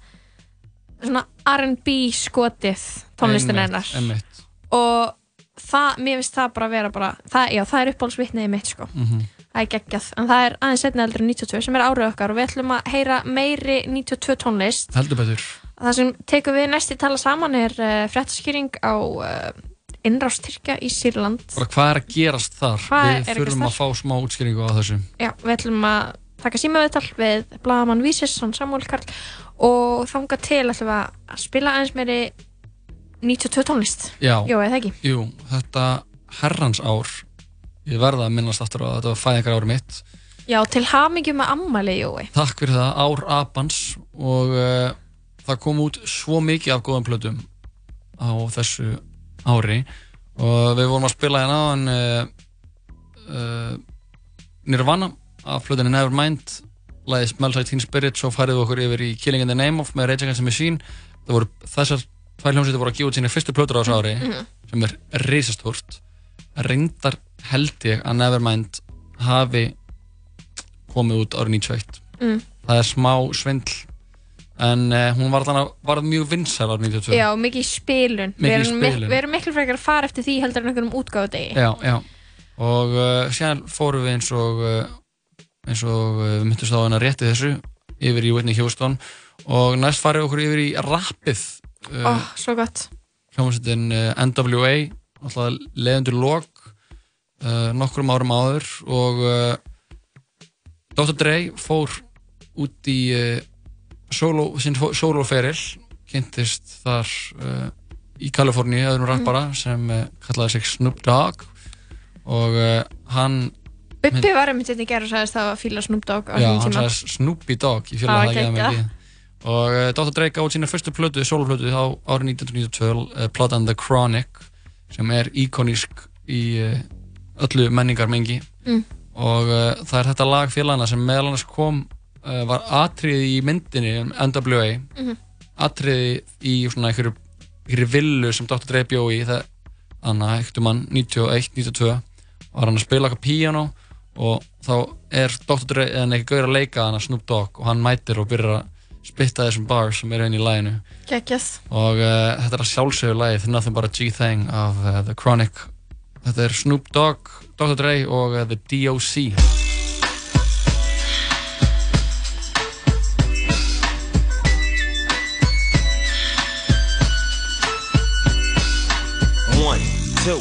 svona R&B skotið tónlistin hennar. Og það, mér finnst það bara að vera bara, það, já, það er uppáhalds Whitney mitt, sko. Mhm. Það er geggjað, en það er aðeins setni eldur en 92 sem er árið okkar og við ætlum að heyra meiri 92 tónlist. heldur betur Það sem tekur við næst í tala saman er uh, fréttaskýring á uh, innrástyrkja í Sýrland. bara hvað er að gerast þar Hvað við þurfum að fá smá útskýringu á þessu Já, við ætlum að taka símaviðtal við Blagamann Vísesson, Samuel Karl og þanga til að spila aðeins meiri 92 tónlist. Já, Jó, eða ekki? Jú, þetta herrans ár ég verða að minnast aftur á að þetta var fæðingar ári mitt Já, til hamingjum með ammæli, Jói. Takk fyrir það, ár apans og uh, það kom út svo mikið af góðum plötum á þessu ári og við vorum að spila hérna á en uh, uh, Nirvana af plötunni Nevermind lagið Smells Like Teen Spirit svo færið við okkur yfir í Killing in the Name of með Rage Against the Machine það voru þessar tvær hljómsveitir voru að gefa út sína fyrstu plötur á þessu ári Mhm. sem er risastórt reyndar held ég að Nevermind hafi komið út árið 91 Mm. það er smá svindl en uh, hún var, þarna, var mjög vinsæl árið 92 Já, mikið í spilun. Mikið í við, erum spilun. við erum miklu frekar að fara eftir því heldur en einhverjum útgáðu degi. já, já. og uh, síðan fórum við eins og uh, eins og uh, við myndumst á hennar rétti þessu yfir í Whitney Houston og næst farið okkur yfir í rappið Uh, svo gott. hljómsveitin uh, NWA alltaf leðundur lok uh, nokkrum árum áður og Dr. Dre fór út í solo, fó- soloferil kynntist þar í Kaliforníu öðrum rappara sem uh, kallaði sig Snoop Dogg og hann Bubbi var einmitt í gerð og sagðist það að fíla Snoop Dogg á Já, þessum hann tíma. sagði Snoopy Dogg ég fjöla það ekki að geggjað. mikið og uh, Dr. Dre gáði sína fyrstu plötu, soloplötu á árið 1992 uh, platan The Chronic sem er íkonísk í uh, öllu menningarmengi Mm. og uh, það er þetta lag félagana sem meðal annars kom var atriði í myndinni um NWA Mhm. atriði í svona einhverju, einhverju villu sem Dr. Dre bjó í það Anna, ekkert um hann, 91-92 var hann að spila eitthvað píano og þá er Dr. Dre eða ekki gaur að leika hann að Snoop Dogg og hann mætir og byrjar að spitta þessum bars sem eru inn í læginu Geggjað. og uh, þetta er að sjálfsögur lagið Nothing But A G-Thing af uh, The Chronic þetta er Snoop Dogg, Dr. Dre og uh, The D.O.C. One, two,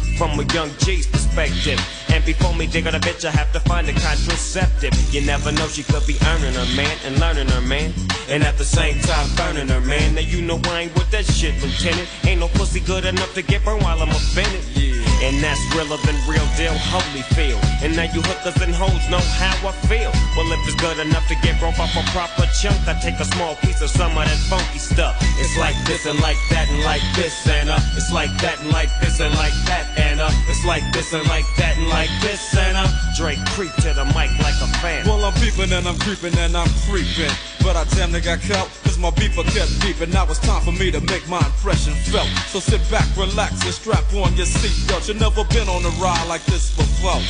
From a young G's perspective. And before me dig on a bitch, I have to find a contraceptive. You never know, she could be earning her man and learning her man. And at the same time, burning her man. Now you know I ain't with that shit, Lieutenant. Ain't no pussy good enough to get burned while I'm offended. Yeah. And that's realer than real deal, holy feel. And now you hookers and hoes know how I feel. Well, if it's good enough to get broke off a proper chunk, I take a small piece of some of that funky stuff. It's like this and like that and like this and uh, it's like that and like this and like that and uh, it's like this and like that and like this and uh, Drake creep to the mic like a fan. Well, I'm peeping and I'm creeping and I'm creeping. But I damn near got caught, cause my beeper kept beeping. Now it's time for me to make my impression felt. So sit back, relax, and strap on your seatbelt. You've never been on a ride like this before.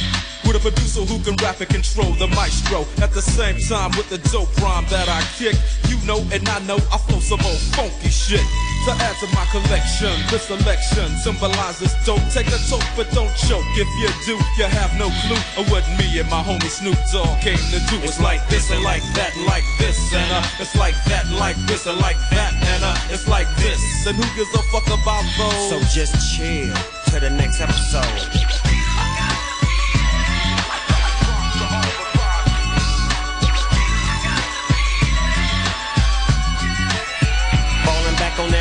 With a producer who can rap and control the maestro. At the same time, with the dope rhyme that I kick. You know and I know I flow some old funky shit. To add to my collection, this selection symbolizes dope. Take a toke, but don't choke. If you do, you have no clue of what me and my homie Snoop Dogg came to do. It's like this and like that like this and uh, it's like that like this and like that and uh, it's like this. And who gives a fuck about those? So just chill to the next episode. Falling back on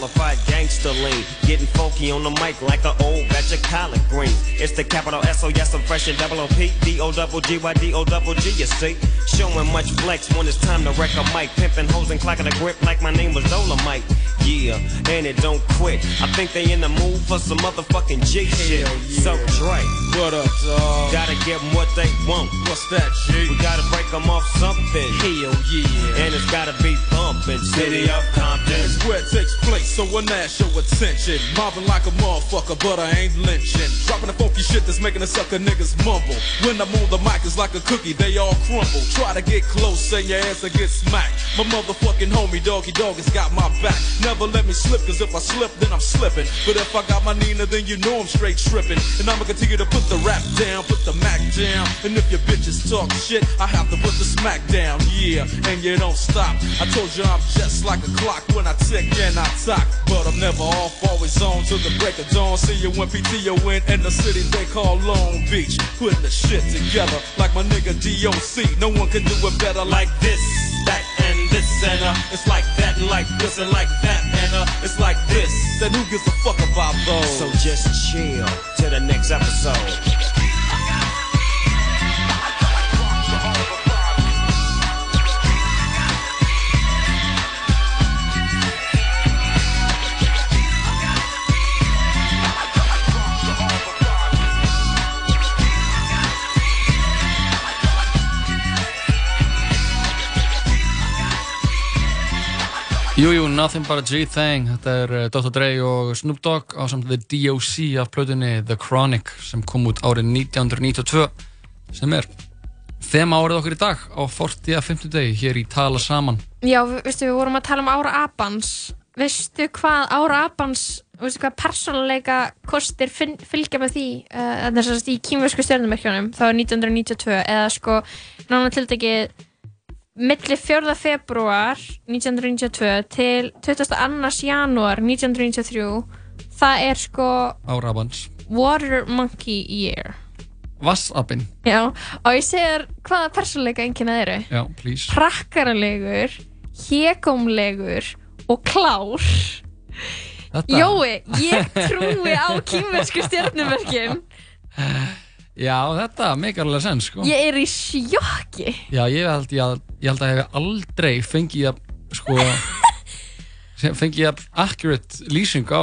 that ass, what a hellified gangster lean. Getting funky on the mic like an old batch of collard greens. It's the capital S O yes, I'm fresh and double O P D O double G Y D O double G. You see, showing much flex when it's time to wreck a mic. Pimping hoes and clacking a grip like my name was Dolomite. Yeah, and it don't quit. I think they in the mood for some motherfucking G shit. So Dre, what up, dog? Gotta give 'em what they want. What's that, G? We gotta break them off something. Hell yeah. And it's gotta be bumpin'. City of Compton. Where it takes place, so when that show attention. Mobbing like a motherfucker, but I ain't lynching. Dropping the funky shit that's making the sucker niggas mumble. When I'm on the mic, it's like a cookie, they all crumble. Try to get close, and your ass will get smacked. My motherfucking homie, Doggy Dog, has got my back. Never let me slip, cause if I slip, then I'm slipping. But if I got my Nina, then you know I'm straight tripping. And I'ma continue to put the rap down, put the Mac down. And if your bitches talk shit, I have to put the smack down, yeah. And you don't stop. I told you I'm just like a clock when I tick and I But I'm never off, always on till the break of dawn. See you when PTO in, in the city they call Long Beach. Putting the shit together like my nigga DOC. No one can do it better like this, that, and this, and uh, it's like that, and like this, and like that, and uh, it's like this. Then who gives a fuck about those? So just chill to the next episode. Jújú, Nothing But A G-Thing, þetta er uh, Dr. Dre og Snoop Dogg á samt The DOC af plötunni The Chronic sem kom út árið 1992 sem er þema árið okkur í dag á 40. að 50 degi hér í Tala Saman. Já, vi- veistu, við vorum að tala um Ára Abans. Veistu hvað Ára Abans, veistu hvað persónuleika kostir fylgja með því, uh, þess að í kýmversku stjórnumerkjónum, þá er 1992, eða sko, nána tildekið, milli 4. februar 1992 til 22. janúar 1993, það er sko Árabans. Water Monkey Year. Vassabinn. Já, og ég segir hvaða persónuleika enginn eru. Já, please. prakkaralegur, hégómlegur og klár. Þetta. Jói, ég trúi á kýmversku stjórnumerkin. Já, þetta make alveg sens, sko. Ég er í sjokki. Já, ég held, ég, ég held að ég hef aldrei fengið að, sko, fengið að accurate lýsing á,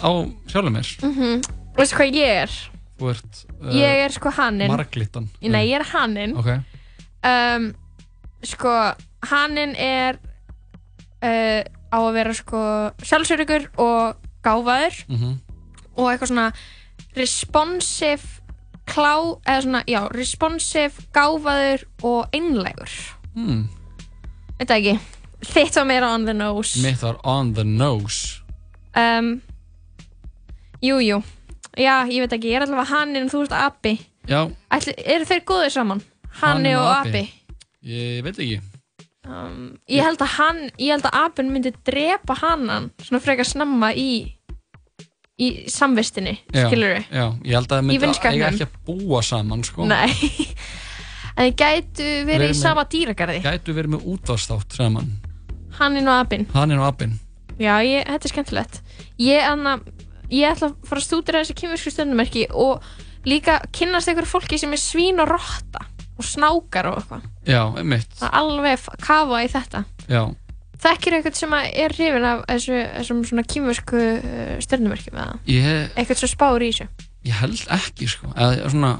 á sjálfum mér. Mm Veistu hvað ég er? Þú ert uh, Ég er sko haninn. Marglittan. Nei, ég er haninn. Ok. Um, sko, haninn er uh, á að vera sko sjálfsörugur og gáfaður Mhm. og eitthvað svona responsive klá, eða svona, já, responsive gáfaður og einlegur hmm. veit það ekki? Þitt var meira on the nose. Mitt var on the nose. Um, jú, jú. Já, ég veit ekki, ég er allavega hann en þú ert api. Já, Ætli, eru þeir góðir saman? Hanni og api. Ég veit ekki. Um, ég held að hann ég held að apinn myndi drepa hannan svona frekar snemma í í samvistinni, skilur við Já, ég held að það myndi eiga ekki að búa saman sko. nei. En þið gætu verið Verið í sama dýragarði? Gætu verið með útvarsþátt saman. Hannin og apinn. Hann er á appin já, ég, þetta er skemmtilegt. Ég, anna, ég ætla að fara að stúdira þessi kynversku stöndumerki og líka kynnast einhverju fólki sem er svín og rotta og snákar og eitthvað. Já, einmitt. Það er alveg kafa í þetta. Já, þekkir eitthvað sem að er hrifin af þessu, þessum svona kynversku stöndumerkjum eða? Ég, eitthvað sem spáir í þessu? Ég held ekki sko. Eða svona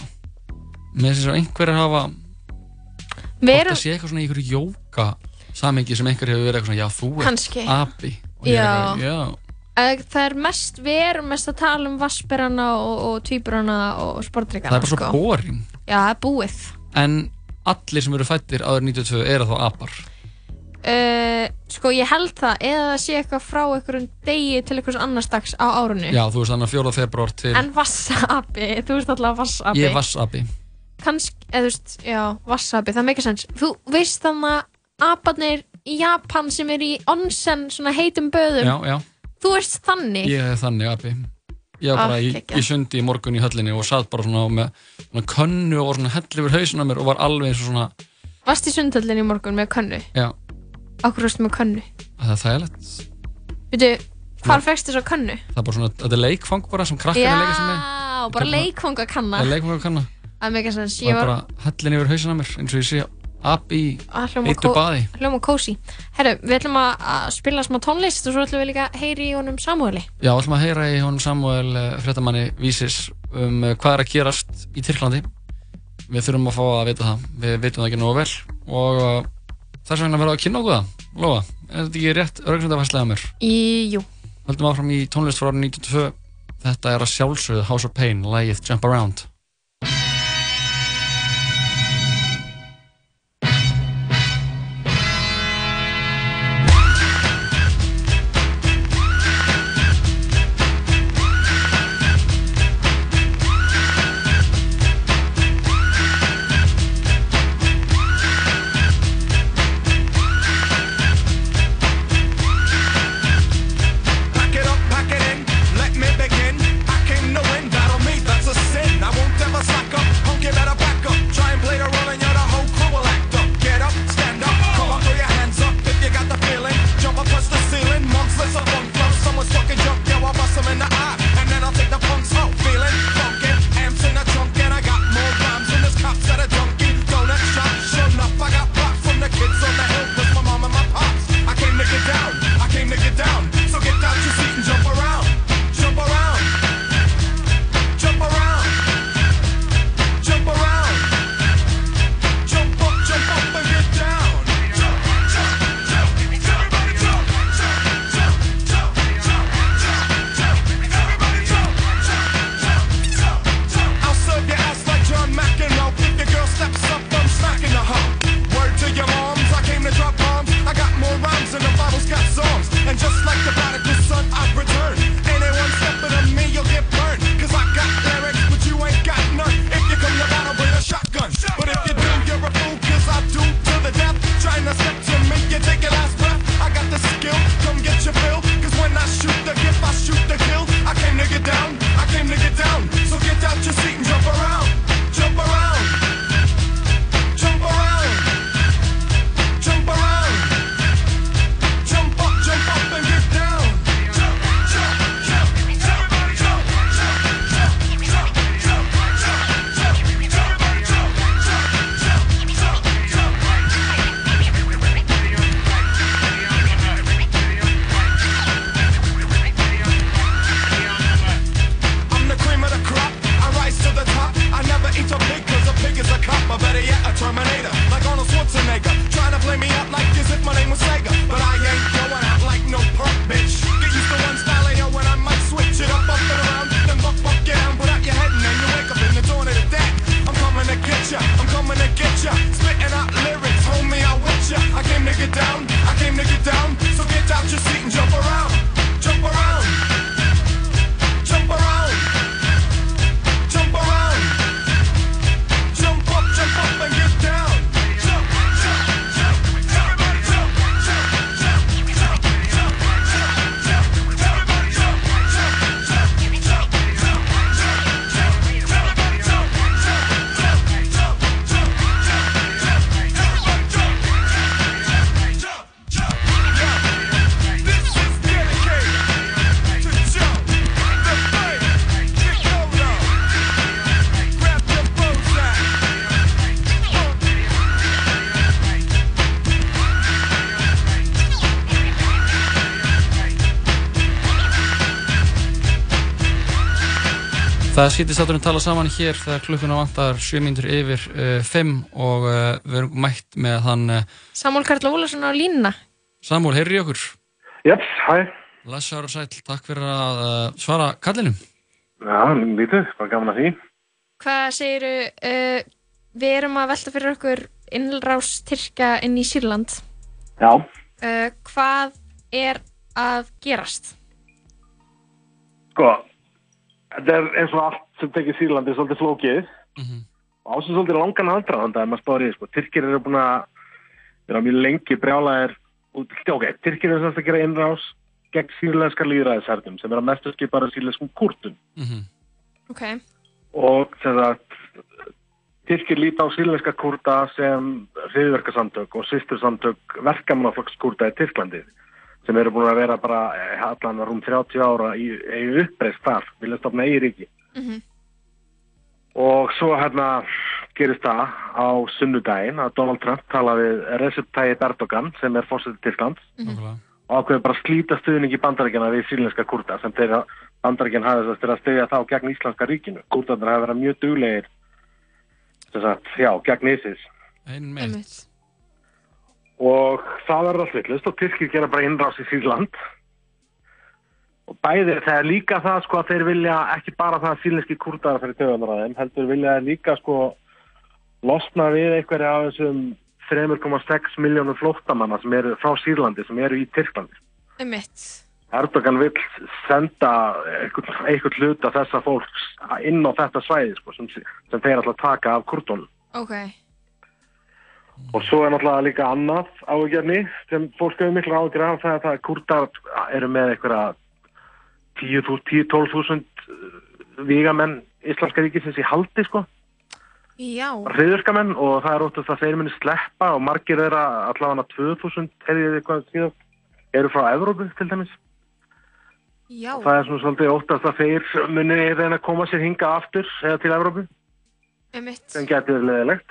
Með þess að einhverjar hafa Við Hvort erum- það sé eitthvað svona í einhverju jóka Samengi sem einhver hefur verið eitthvað svona Já, þú ert Kannski. api Og ég er eitthvað, Já, það er mest, við erum mest að tala um vassberana og, og tvíburana og sportryggana það er bara svo boring. Já, það er búið. En allir sem eru fættir áður 92 eru þá apar uh, sko ég held það eða það sé eitthvað frá einhverjum degi til einhvers annars dags á árunni Já, þú veist þannig að 4. februar til en vassapi, þú veist alltaf vassapi Ég er vassapi kannski, eða þú veist, já, vassapi, það meikir sens þú veist þannig að apanir í Japan sem er í onsen svona heitum böðum? Já, já, þú veist þannig? Ég er þannig api Ég var bara Ah, í, í sundi í morgun í höllinni og satt bara svona með svona könnu og svona hell yfir hausinn á mér og var alveg svona varst í sundhöllin í morgun með könnu? Já, okkur varst með könnu? Það er þægilegt. Veitu, hvar fegst þess að könnu? Það er bara svona, þetta er leikfang bara sem krakkar já, er að leika sem með. bara Hérna- leikfang að kanna Það er leikfang að kanna það meikir sens, og ég er var bara hellin yfir hausinn á mér eins og ég sé api í að kó- baði. hljóma kósi herru, við ætlum að, að spila smá tónlist og svo ætlum við líka að heyri í honum Samueli Já, ætlum að heyra í honum Samuel uh, fréttamanni Vísis um uh, hvað er að gerast í Tyrklandi. Við þurfum að fá að vita það. Við vitum það ekki nógu vel og uh, þess vegna við að kynna okkur það. Lóa, er þetta ekki rétt örgsendafærslega mér? í, jú, Höldum áfram í tónlist frá árið 92 Þetta er að sjálfsögðu House of Pain, lagið Jump Around Það skýttist átturinn tala saman hér þegar klukkuna vantar 7 mínútur yfir 5 og uh, við erum mætt með hann uh, Samúl Karl Ólarsson á línuna. Samúl, heyrri í okkur. Jeps, hæ. Lessar og sæl, takk fyrir að uh, svara kallinum. Já, lítið, bara gaman að því. Hvað segiru, uh, við erum að velta fyrir okkur innrás Tyrkja inn í Sýrland. Já. Uh, hvað er að gerast? Sko, þetta er eins og allt sem tekið Sýrlandi svolítið flókið. Og ásins svolítið langan aðdraðanda ef maður spáður í því, sko. Tyrkir eru búin að vera mjög lengi brjálæðir út, ok, Tyrkir eru svolítið að gera innrás gegn sýrlenskar líðræðishernum sem er að mestu skipara sýrlenskum kurtum Ok. og sem sagt Tyrkir líta á sýrlenska kurda sem hriðverkasamtök og sýstursamtök verkamannaflokks kurda í Tyrklandi sem eru búin að vera bara eh, allan rúm 30 ára í, í uppreist þar, vilja stofna í ríki og svo hérna gerist það á sunnudaginn að Donald Trump tala við Recep Tayyip Erdogan sem er fórsetið Tyrkland og ákveður bara að slíta stuðningi bandaríkjana við sýrlenska kurda sem þeirra bandaríkjan hafði þess að stegja þá gegn Íslandska ríkinu. Kurdarnir hafa verið mjög duglegir þess að, já, gegn ISIS. Einn með. Og það verður allt villust og Tyrkir gera bara innrás í Sýrland og bæði það er líka það sko að þeir vilja ekki bara það að sýrlenski kurdar fyrir töðunar að þeim heldur vilja líka sko losna við einhverja af þessum 3,6 miljónum flóttamanna sem eru frá Sýrlandi sem eru í Tyrklandi Ummitt. Erdogan vil senda einhvern, einhvern hluta þessa fólks inn á þetta svæði sko, sem, sem þeir að taka af kurdunum Ok. Og svo er náttúrulega líka annað áhugjörni sem fólk hefur miklu áhugjör af það er það að kurdar eru með einhverja 10-12.000 vígamenn Íslandska ríkisins í haldi sko, Já. hriðurkamenn og það er óttast að þeir muni sleppa og margir þeirra allavega 2.000 heyrðið eitthvað síðan eru frá Evrópu til dæmis. Já. Og það er svona svolítið óttast að þeir muni reyna að koma sér hinga aftur eða til Evrópu Ummitt. sem getur leðilegt.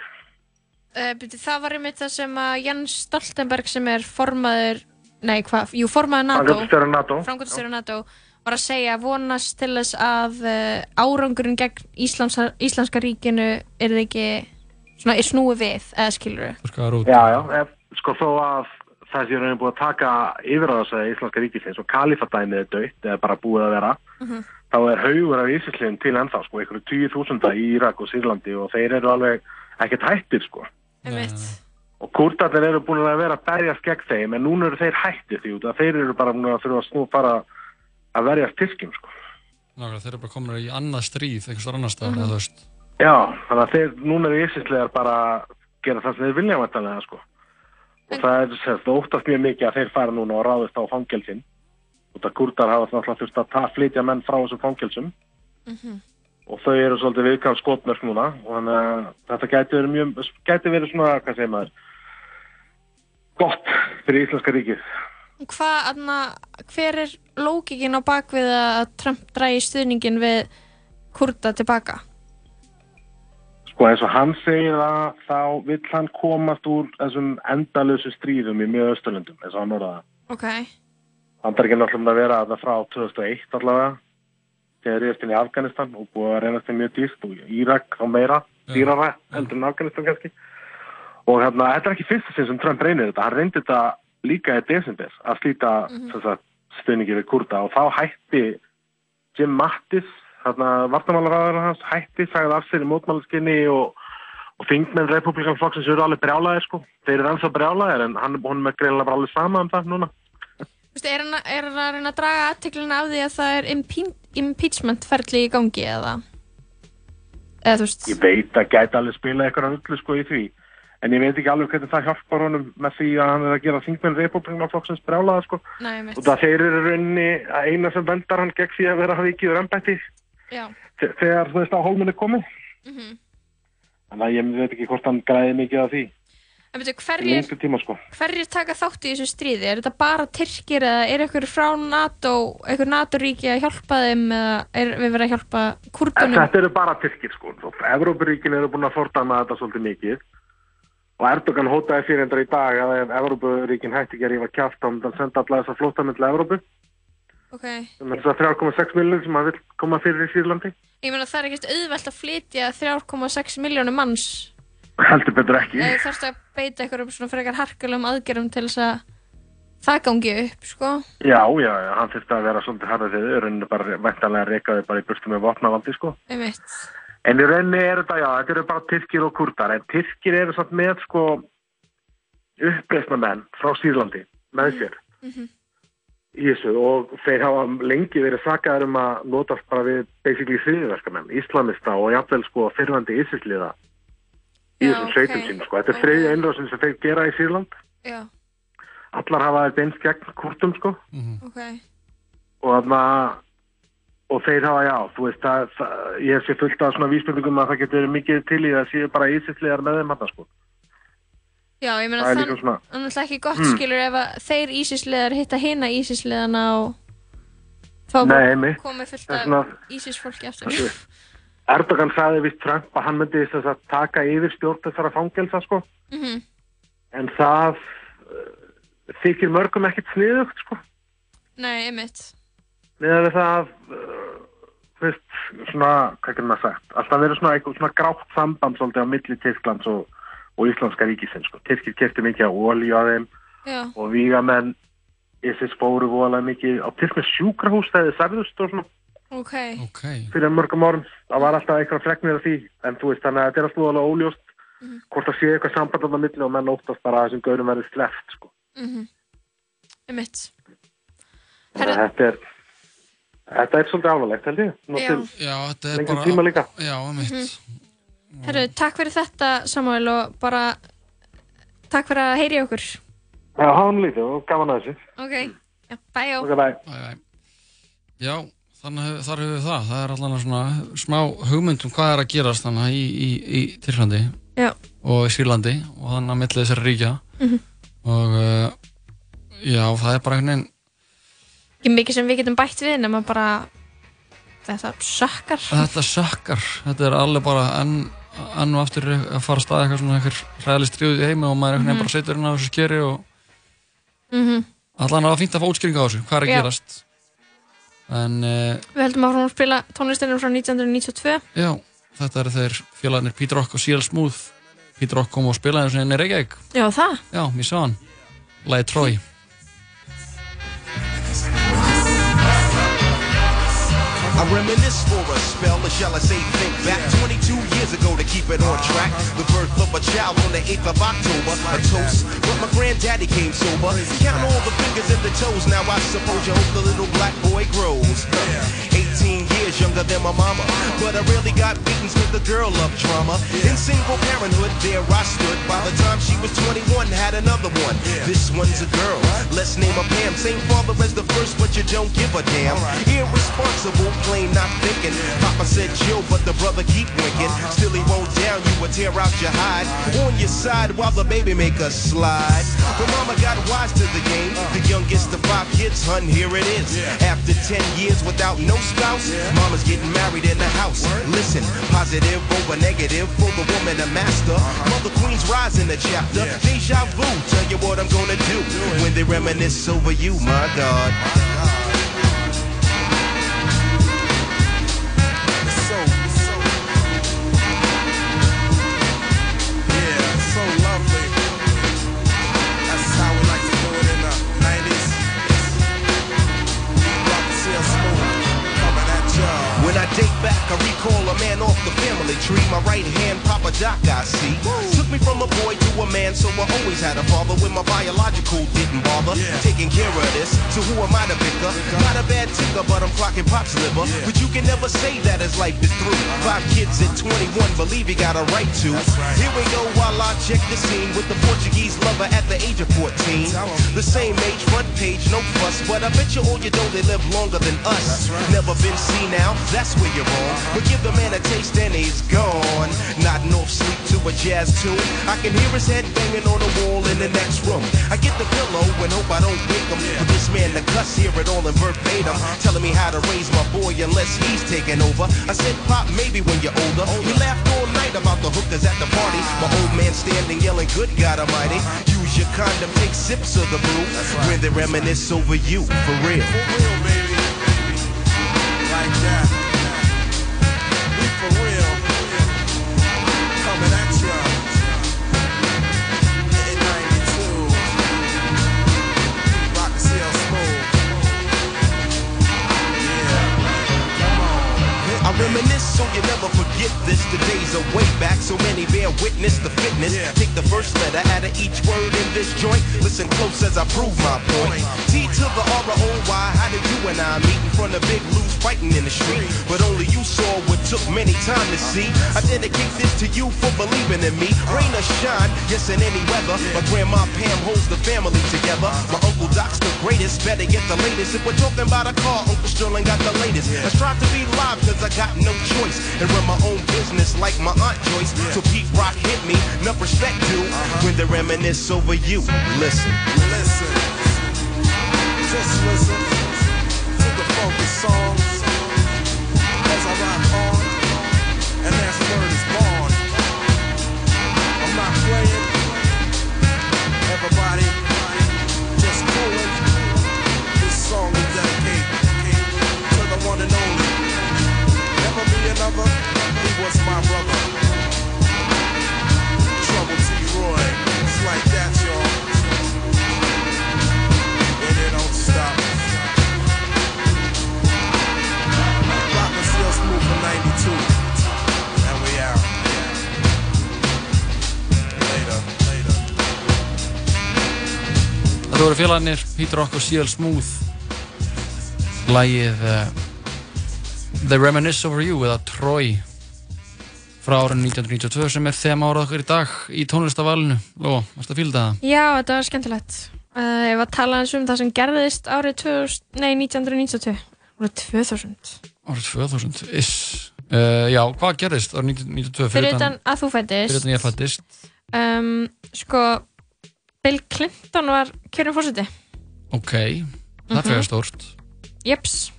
Uh, byrju, það var einmitt það sem að Jens Stoltenberg sem er formaður, nei hvað, jú formaður NATO, Framkvæmdastjóri NATO. Var að segja vonast til þess að uh, árangurinn gegn Íslands, Íslandska ríkinu er það ekki, svona, er snúið við, eða skilur þau? Já, já, ef, sko þó að það sé raunin búið að taka yfir á þessu Íslandska ríkisins og kalifadæmið er dött eða bara búið að vera þá er haugur af Ísisliðin til ennþá sko, einhverju 10.000 í Írak og Sýrlandi og þeir eru alveg ekkert hættir sko. Og kurdarnir eru búin að vera að berjast gegn þeim en núna eru þeir hættir því út að þeir eru bara búin að þurfa að snú fara að verjast Tyrkjum sko. Nákvæmlega, þeir eru bara komin í annað stríð, staðar annar eða þú veist. Já, þannig að þeir, núna eru Ísisliðar bara að gera það sem þeir vilja vantanlega sko. Og það er sérst óttast mjög mikið að þeir fara núna og ráðist á fangelsin og það kurdar hafa þurft að flytja menn frá þessum fangelsum og þau eru svolítið viðkvæm skotmörk núna og þannig að þetta gæti verið mjög, gæti verið svona, hvað segir maður gott fyrir Íslandska ríkið Hvað, aðna, hver er lókikinn á bakvið að Trump drægi stuðningin við kurda tilbaka? sko eins og hann segir það þá vill hann komast úr þessum endalösu stríðum í mjög östurlundum eins og hann orðaði það Ok. hann er ekki náttúrulega að vera þarna frá 2001 allavega þegar ég er inn í Afganistan og búið að reynast þeim mjög dýrt og Írak á meira, dýrara heldur en Afganistan kannski. Og hérna, þetta er ekki fyrsta sinn sem Trump reynir þetta, hann reyndi þetta líka í desember að slíta mm -hmm. stuðningi við kurda og þá hætti Jim Mattis hérna, vartamálaræður hans hætti, sagði af sér í mótmálaskinni og, og þingmenn republikanflokksins eru alveg brjálæðir sko, þeir eru ennþá brjálæðir en hann, er greinlega bara alveg sama um það núna. Vistu, er, hann, er hann að reyna að draga aðteklina af því að það er impe impeachment ferli í gangi eða? Eða? Ég veit að gæti alveg spila eitthvað öllu sko í því en ég veit ekki alveg hvernig það hjálpar honum með því að hann er að gera þingmenn republikanflokksins brjálæða sko Nei, og það þeir eru rauninni að eina sem vendar hann gegn því að vera vikið úr embætti Já. þe- þegar þú veist að hólminn er komið Mm þannig að ég veit ekki hvort hann græði mikið af því En betur, hverjir, tíma sko hverjir taka þátt í þessu stríði? Er þetta bara Tyrkir eða er eitthvað frá NATO, eitthvað NATO-ríki að hjálpa þeim eða er við verið að hjálpa kurdunum? Þetta eru bara Tyrkir sko Evrópuríkin eru búin að fordama þetta svolítið mikið og Erdogan hótaði fyrir endar í dag að ef Evrópuríkin hætti ekki að rífa kjáft þá hann senda alla þessa flóttamenn til Evrópu Ok. þess að 3,6 miljonir sem hann vil koma fyrir í Sýrlandi Ég meina það er ekkert auðvelt að flytja 3,6 miljónum manns heldur betur ekki eða þarfst að beita einhverjum svona frekar harkulegum aðgerðum til þess að það gangi upp, sko. Já, já, já, hann þurfti að vera svolítið harðið þegar rauninni bara væntanlega reykaði bara í burtu með vopnavaldi, sko. Einmitt. En í rauninni er þetta, já, þetta eru bara Tyrkir og Kurdar, en Tyrkir eru samt með, sko, uppreisna menn frá Sýrlandi með sér Mhm. í þessu og þeir hafa lengi verið sakaður um að notast bara við basically þriðverkamenn, islamista og jafnvel, sko, fyrrandi ísisliða í þessum sveitum sínum, sko. Þetta er þriðja einrásin sem þeir gera í Sýrland. Já, Allar hafa þetta eins gegn Kurdum, sko. ok. og þarna og þeir hafa, já, þú veist það, það ég sé fullt af svona vísbendingum að það getur verið mikið til í það séu bara ísislegar með þeim hann sko. Já, ég meina Það er þann, líka svona- þannig að ekki gott Hmm. skilur ef að þeir ísisleðar hitta hina ísisleðana og þá komið fullt Það er af ísisfólki aftur. Erdogan sagði vist Trump að hann myndi þess að taka yfir stjórn þessara fangelsa sko Mhm. en það uh, þykir mörgum ekkit sniðugt sko Nei, einmitt. við það uh, veist, svona, hvað getur maður sagt alltaf verið svona svona grátt samband svolítið á milli Tyrklands og, og Íslandska ríkisins sko. Tyrkir kefti mikið á olíu á þeim Já. og vígamenn ISIS fóru voðalega mikið á Tyrknes sjúkrahús þegar þið særðust og svona Ok. Ok. fyrir mörgum árum það var alltaf eitthvað fregnir af því en þú veist þannig að þetta er alltaf voðalega óljóst Mhm. hvort það sé eitthvað samband á það milli og menn óttast bara að þessum gaurum verið sleft sko. Mhm. Einmitt. Þannig að þetta er þetta er svolítið alvarlegt held ég Nú Já. til Já, þetta er lengri bara... tíma líka Já, mitt. Mhm. Herru, takk fyrir þetta Samuel og bara takk fyrir að heyri okkur. Já, hann lítið og gaman að þessu Ok. Já, bye ó. Ok, bye. Bye, bye. Já, þannig þar hefur við það. Það er allan svona smá hugmynd um hvað er að gerast þannig í, í, í Tyrklandi Já. og í Sýrlandi og þannig að milli þessari ríkja Mhm. og uh, já, það er bara einhvern veginn Ekki mikið sem við getum bætt við nema bara þetta sökkar. þetta sökkar, þetta er alveg bara enn, enn og aftur að fara að staða eitthvað svona eitthvað hræðileg stríð í heimi og maður veginn Mhm. bara setur hérna á þessu skeri og Mhm. allan að það var fínt að fá útskýringa á þessu, hvað er að Já. gerast en uh, Við höldum að að spila tónlistinum frá 1992. Já, þetta eru þeir félagarnir Pete Rock og CL Smooth. Pete Rock kom og spilaði eins og henni Reykjavík. Já, það. Já, ég sá hann. Læði Trói I reminisce for a spell, or shall I say think back? 22 years ago to keep it on track. The birth of a child on the 8th of October, a toast. But my granddaddy came sober. Count all the fingers and the toes. Now I suppose you hope the little black boy grows. 18 years younger than my mama, but I really got beatings with the girl of trauma. In single parenthood, there I stood. By the time she was 21, had another one. This one's a girl. Let's name her Pam. Same father as the first, but you don't give a damn. Irresponsible, plain not thinking. Papa said chill, but the brother keep winking. Still he won't down you or tear out your hide. On your side while the baby make a slide. But mama got wise to the game. The youngest of five kids, hun, here it is. After 10 years without no spouse, mama's getting married in the house. Listen, positive over negative for the woman a master. Mother Queen's rise in the chapter. Deja vu, tell you what I'm gonna do when they reminisce over you, my God. Date back, I recall a man off the family tree. My right hand, Papa Doc, I see. Took me from a boy to a man, so I always had a father when my biological didn't bother. Taking care of this, so who am I to pick up? Not a bad ticker, but I'm clocking Pop's liver. But you can never say that as life is through. Five kids at 21, believe he got a right to. Here we go while I check the scene with the Portuguese lover at the age of 14. The same age, front page, no fuss, but I bet you all you know they live longer than us. Never been seen now, that's where you're wrong. But give the man a taste and he's gone. Not off sleep to a jazz tune. I can hear his head banging on the wall in the next room. I get the pillow and hope I don't wake him. But this man, the cuss, hear it all in verbatim. Uh-huh. Telling me how to raise my boy unless he's taking over. I said, Pop, maybe when you're older. We laughed all night about the hookers at the party. My old man standing yelling, Good God Almighty. Uh-huh. Use your condom, take sips of the brew. When they reminisce over you, for real. For real, baby. like that. So you never forget this. The days are way back, so many bear witness the fitness. Take the first letter out of each word in this joint. Listen close as I prove my point. T to the R O Y. How did you and I meet in front of Big blues fighting in the street? But only you saw what took many time to see. I dedicate this to you for believing in me. Rain or shine, yes in any weather. My grandma Pam holds the family together. Uh-huh. My uncle Doc's the greatest. Better get the latest. If we're talking about a car, Uncle Sterling got the latest. I strive to be live cause I got no choice. And run my own business like my Aunt Joyce. So Pete Rock hit me, enough respect due. Uh-huh. When they reminisce over you, listen. Listen. Just listen to the focus songs as I rock on, and as the word is born. I'm not playing. Everybody, just coolin'. Was my brother. Trouble T. Roy. It's like that, y'all. And it don't stop. Rock and Seal Smooth from 92. And we out. Later, later. Þetta voru félagarnir Peter Rock og CL Smooth Lægið uh, The Reminisce Over You eða Troy frá árinu 1992 sem er þema árað okkur í dag í tónlistavalinu Ló, varst að fíla það? Já, þetta var skemmtilegt. Uh, ég var að tala eins um það sem gerðist árið 2000, nei, 1992. Árið 2000. Árið 2000, is uh, Já, hvað gerðist árið 1992 Fyrir utan að þú fættist. Fyrir utan ég fættist Um, sko, Bill Clinton var kjörinn fórseti. Ok, það er Mhm. fyrir stórt Jeps.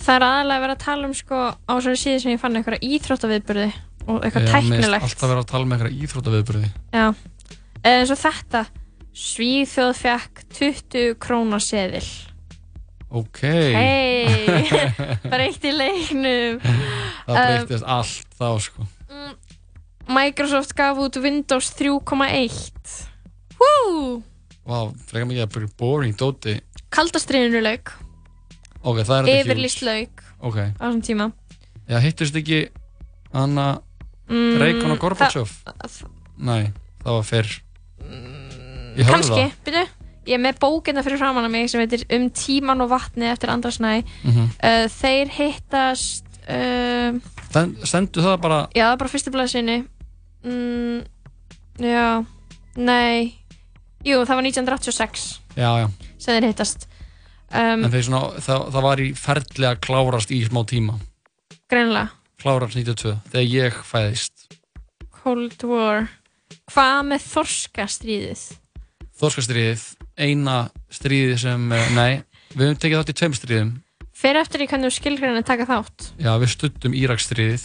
Það er aðalega verið að tala um sko á svona síðu sem ég fann eitthvað íþróttaviðburði og eitthvað tæknilegt. Alltaf verið að tala með eitthvað. Eða eins og þetta. Svíþjóð fekk 20 krónar seðil. Ok Hei, breytti leiknum. Það Um, breytist allt þá sko Microsoft gaf út Windows 3.1. Woo! Vá, frekar mikið að byrja boring dóti Kaldastriðinu lauk. Ok, það er þetta Yfirlýst lauk Ok á þessum tíma. Já, hittust ekki Anna Mm, Reykján og Gorbachev? Nei, það var fyrr Ég hörði Kanski, það byrju. Ég er með bókina fyrir framann að mig sem heitir Um tíman og vatni eftir Andra Snæ. Mhm. uh, þeir hittast, uh, Stendu það bara já, það er bara fyrstu blaðsynni. Mm, já, nei, jú, það var 1986 Já, já sem þeir hittast. Um, En svona, það, það var í ferli að klárast í smá tíma Greinilega. Klárast 92 Þegar ég fæðist Cold War. Hvað með þorskastríðið? Þorskastriðið Eina stríðið sem, eh, nei Við höfum tekið þátt í tveim stríðum Fyrir eftir í hvernig þú skilgreina að taka þátt. Já, við studdum Íraksstríðið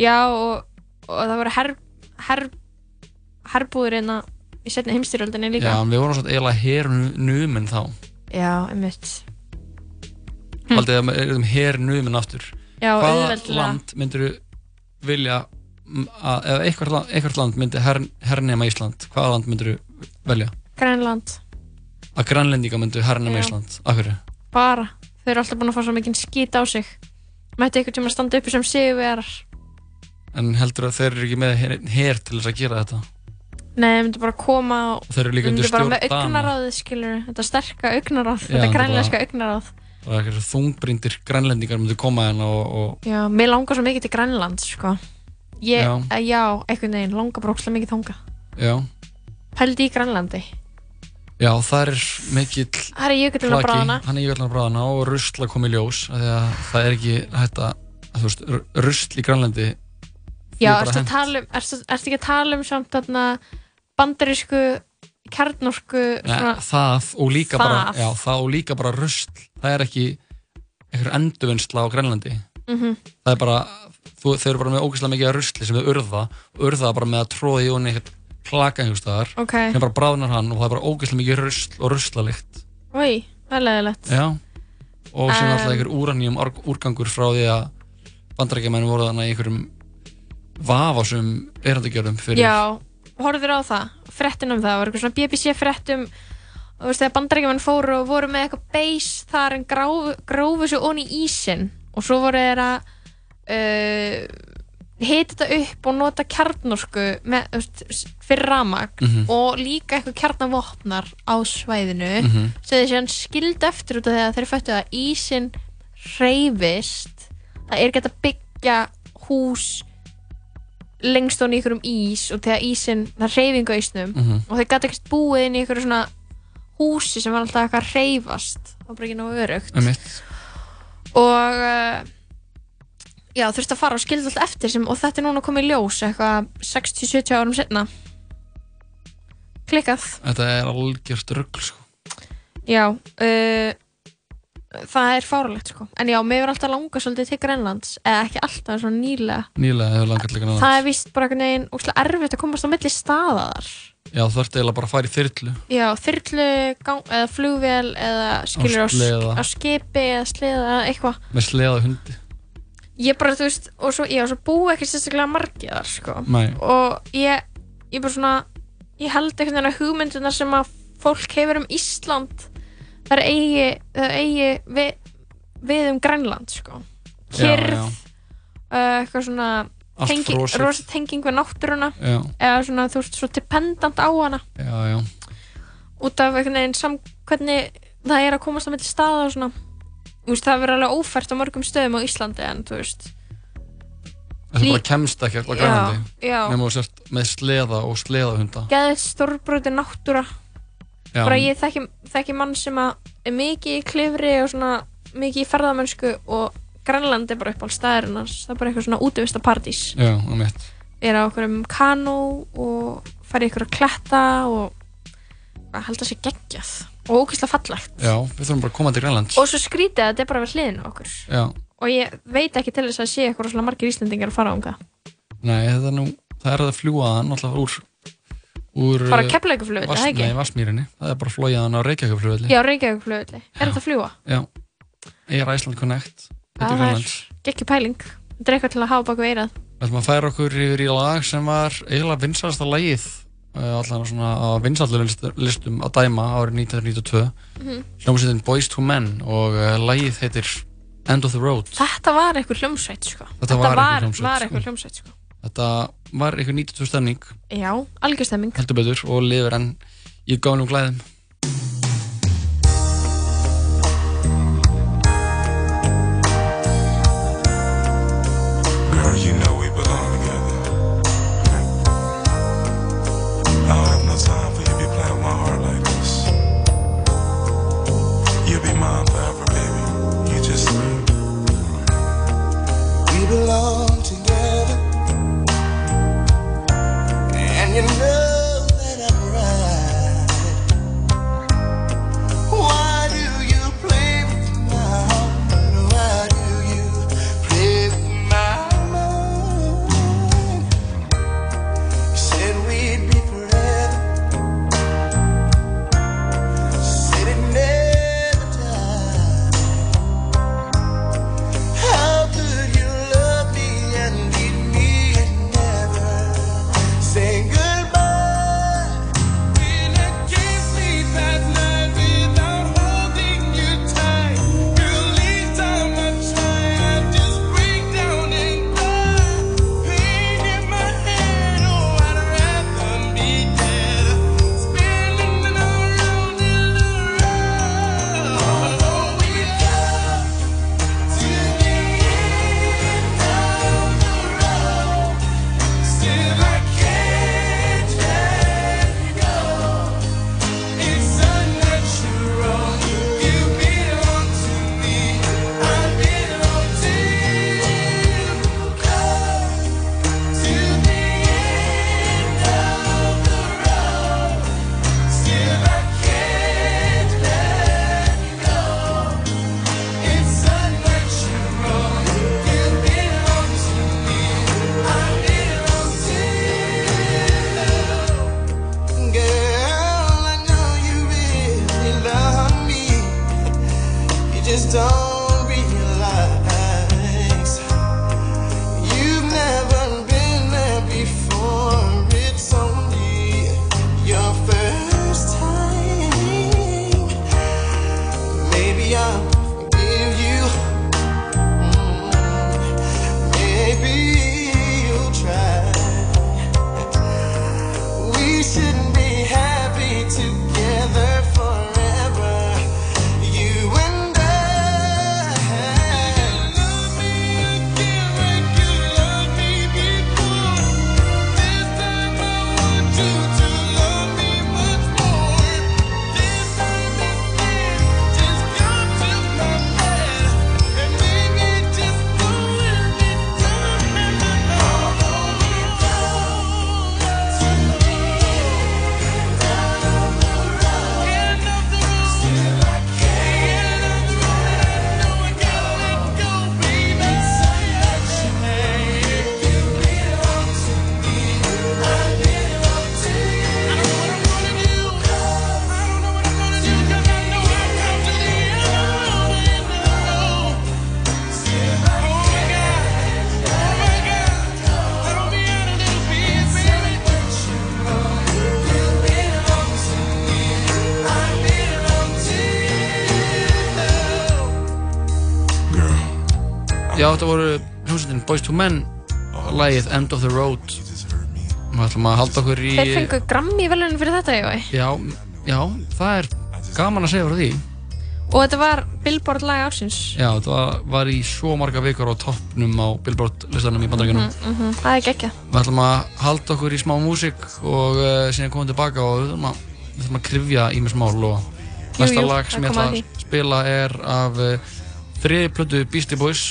Já, og, og það voru her, her, herbúður hérna í setni heimstyrjöldinni líka. Já, við vorum svona eiginlega hernumin þá Já, einmitt. hm. Haldið að við erum hernumin aftur Já, Hvaða auðveldlega. land myndir vilja m, að, ef eitthvað, land- eitthvað land myndi her, hernema Ísland hvaða land myndir velja? Grænland. Að grænlendinga myndu hernema Já. Ísland Akkur? Bara. Þau eru alltaf búin að fá svo mikið skít á sig. Mætti einhvern tíma að standa uppi sem sigurvegarar. En heldur að þeir eru ekki með her, her til þess að gera þetta? Nei, þeir myndu bara koma og þeir eru líka undir myndu bara stjórn með Dana. augnaráðið, skilur þetta sterka augnaráð, Já, þetta þetta grænlenska bara- augnaráð. Og eitthvað þungbrindir grænlendingar myndu koma hérna og, og Já, mér langar svo mikið til Grænland, sko. Ég, Já. já, já einhvern veginn, langar bara ókslega mikið þanga. já, Pældi í Grænlandi. já, það er mikill Það er jökullinn á bráðana. hann er jökullin á bráðana og rusl að koma í ljós að það er ekki að þú veist, rusl í Grænlandi Já, er að tala um, ertu, ertu ekki að tala um samt þarna bandarísku kjarnorku Nei, það og líka bara já, það og líka bara rusl. Það er ekki einhver endurvinnsla á Grænlandi. Mhm. það er bara þú, þau eru bara með ógeðslega mikið rusli sem þau urða og urða bara með að tróða í honni eitthvað klaka einhvers staðar. Ok. sem bara bráðnar hann og það er bara ógeðslega mikið rusl og ruslalikt. Oi, það er leðilegt. já, og sem Um, alltaf einhver úranjum úrgangur frá því að bandarækjumenn voru þannig í einhverjum vafasum erandagjörðum fyrir Já, horfður á það, frettin um það, það var eitthvað svona BBC frettum og þú veist þegar bandarækjumenn fóru og voru með eitthvað base þar en gráfu, grófu svo onni í ísinn og svo voru þeir að uh, hita þetta upp og nota kjarnorku með, veist, fyrir ramagn Mhm. og líka eitthvað kjarnavopnar á svæðinu Mhm. sem þeir séðan skild eftir út af að þeir fættu að ísinn hreyfist það er gett að byggja hús lengst onni í ykkur um ís og þegar ísinn, það hreyfingu á ísnum Mhm. og þeir gæti ekkert búið inn í ykkur svona húsi sem var alltaf eitthvað að hreyfast það var bara ekki nógu örugt Einmitt. og uh, já, þurfti að fara og skildi allt eftir sem, og þetta er núna komið í ljós eitthvað 60-70 árum setna klikkað Þetta er algjört rugl sko. já uh, það er fáralegt sko. En já, mér verður alltaf langa svolítið til Grænlands eða ekki alltaf, svona nýlega. Nýlega hefur langar líka það er víst bara einhvern veginn úrslega erfitt að komast á milli staða þar. Já, þú ert eiginlega bara að fara í þyrlu. Já, þyrlu, gang, eða flugvél eða skilur á, á skipi eða sleða eða eitthvað. Með sleða hundi. Ég bara, þú veist, og svo, já, svo búi ekki sérstaklega margir þar, sko. Nei. og ég, ég bara svona ég held einhvern veginn að hugmyndunar sem að fólk hefur um Ísland það er eigi, það eigi við, við um Grænland, sko. Já, kyrð já. Uh, eitthvað svona tengi, rosa tenging við náttúruna. Já. eða svona, þú veist, svo dependant á hana. Já, já. Út af einhvern veginn sam, hvernig það er að komast á milli staða og svona. Veist, það verður alveg ófært á mörgum stöðum á Íslandi en þú veist. Það Lí- bara kemst á Já, Grænlandi. já. nema þú sért með sleða og sleðahunda. Geðið stórbröti náttúra. Já. Bara ég þekki, þekki mann sem er mikið í klifri og svona mikið í ferðamennsku og Grænland er bara upp á staðurinn hans það er bara eitthvað svona útivista partís Já, um mitt er á okkur um kanó og fara í ykkur að kletta og að held að sé geggjað. Og ókvæslega fallegt. Já, við þurfum bara að koma til Grænlands. Og svo skrítið að þetta er bara við hliðinu á okkur. Já, og ég veit ekki til þess að sé eitthvað svona margir Íslandingar að fara ánga nei, þetta er nú það er að fljúa alltaf úr úr Bara eh, Keflavíkurflugvelli, Vass- það ekki? Nei, Vassmýrinni, það er bara flóið hann á Reykjavíkflugvelli já, Reykjavík er þetta að fljúa? Já, Air Iceland Connect Já, heitir það er geggju pæling þetta er eitthvað til að hafa baka veirað Við ætlum að færa okkur yfir í lag sem var eiginlega vinsalasta lagið uh, allan svona á vinsallu listum að dæma árið 1992 Mhm. hljómsveitin Boys to Men og uh, lagið heitir End of the Road þetta var eitthvað hljómsveit sko. Þetta einhver var, var sko. eitthvað hljómsveit sko. Þetta var einhver 92 stemning. Já, algjörstemming heldur betur og lifir enn. Í gáðnum glæðum Já, þetta voru hljómsveitin Boys to Men lagið End of the Road Við ætlum að halda okkur í Þeir fengu Grammy velunum fyrir þetta, Jói. Já, já, það er gaman að segja frá því Og þetta var Billboard lag ársins. Já, þetta var, var í svo marga vikur á toppnum á Billboard listanum í bandaríkjunum Mhm, mhm, Það er gekkja. Við ætlum að halda okkur í smá músík og uh, síðan komum tilbaka og við ætlum að, við ætlum að krifja ímis mál og Jú, næsta lag sem ég ætla að að spila er af uh, þriði plötu Beastie Boys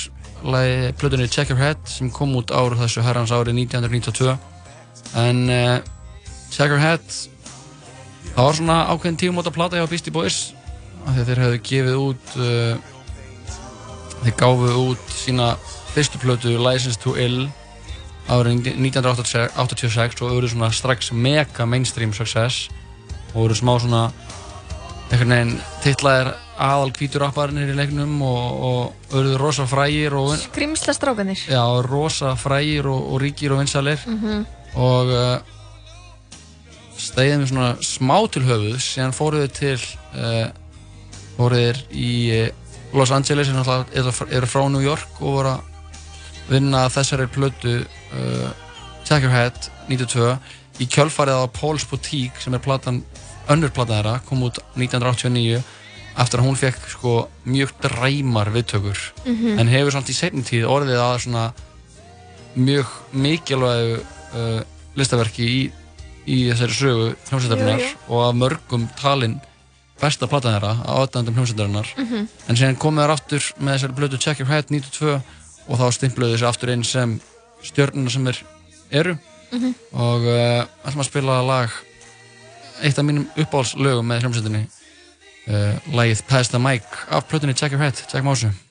lagi plötunni Check Your Head sem kom út ár þessu herrans ári 1992 en uh, Check Your Head það var svona ákveðin tíumóta plata hjá Beastie Boys að þeir hefðu gefið út uh, þeir gáfu út sína fyrstu plötu License to Ill árið 1986 og voru svona strax mega mainstream success og voru smá svona einhvern veginn titlaðir aðal hvítur rapparnir í leiknum og, og voru rosa frægir og Grímsla strákanir. já, rosa frægir og, og ríkir og vinsalir Mhm. og uh, stegið mér svona smá til höfuð síðan fóruð þau til uh, fóruð þeir í uh, Los Angeles sem náttúrulega eru- frá New York og voru að vinna þessari plötu uh, Check Your Head 92 í kjölfarið á Paul's Boutique sem er platan, önnur platan þeirra kom út 1989 eftir að hún fekk sko mjög dræmar viðtökur Mhm. en hefur samt í seinni tíð orðið að svona mjög mikilvægu uh, listaverki í, í þessari sögu jú. og að mörgum talin besta platan þeirra á aðdændum hljómsveitarinnar Mhm. en síðan komið þær aftur með þessari blötu Check Your Head 92 og þá stimpluðu þessi aftur inn sem stjörnuna sem þeir eru Mhm. og uh, ætlum að spila lag eitt af mínum uppáhaldslögum með hljómsveitinni uh, lagið Pass the Mic af plötunni Check Your Head, Jack Másu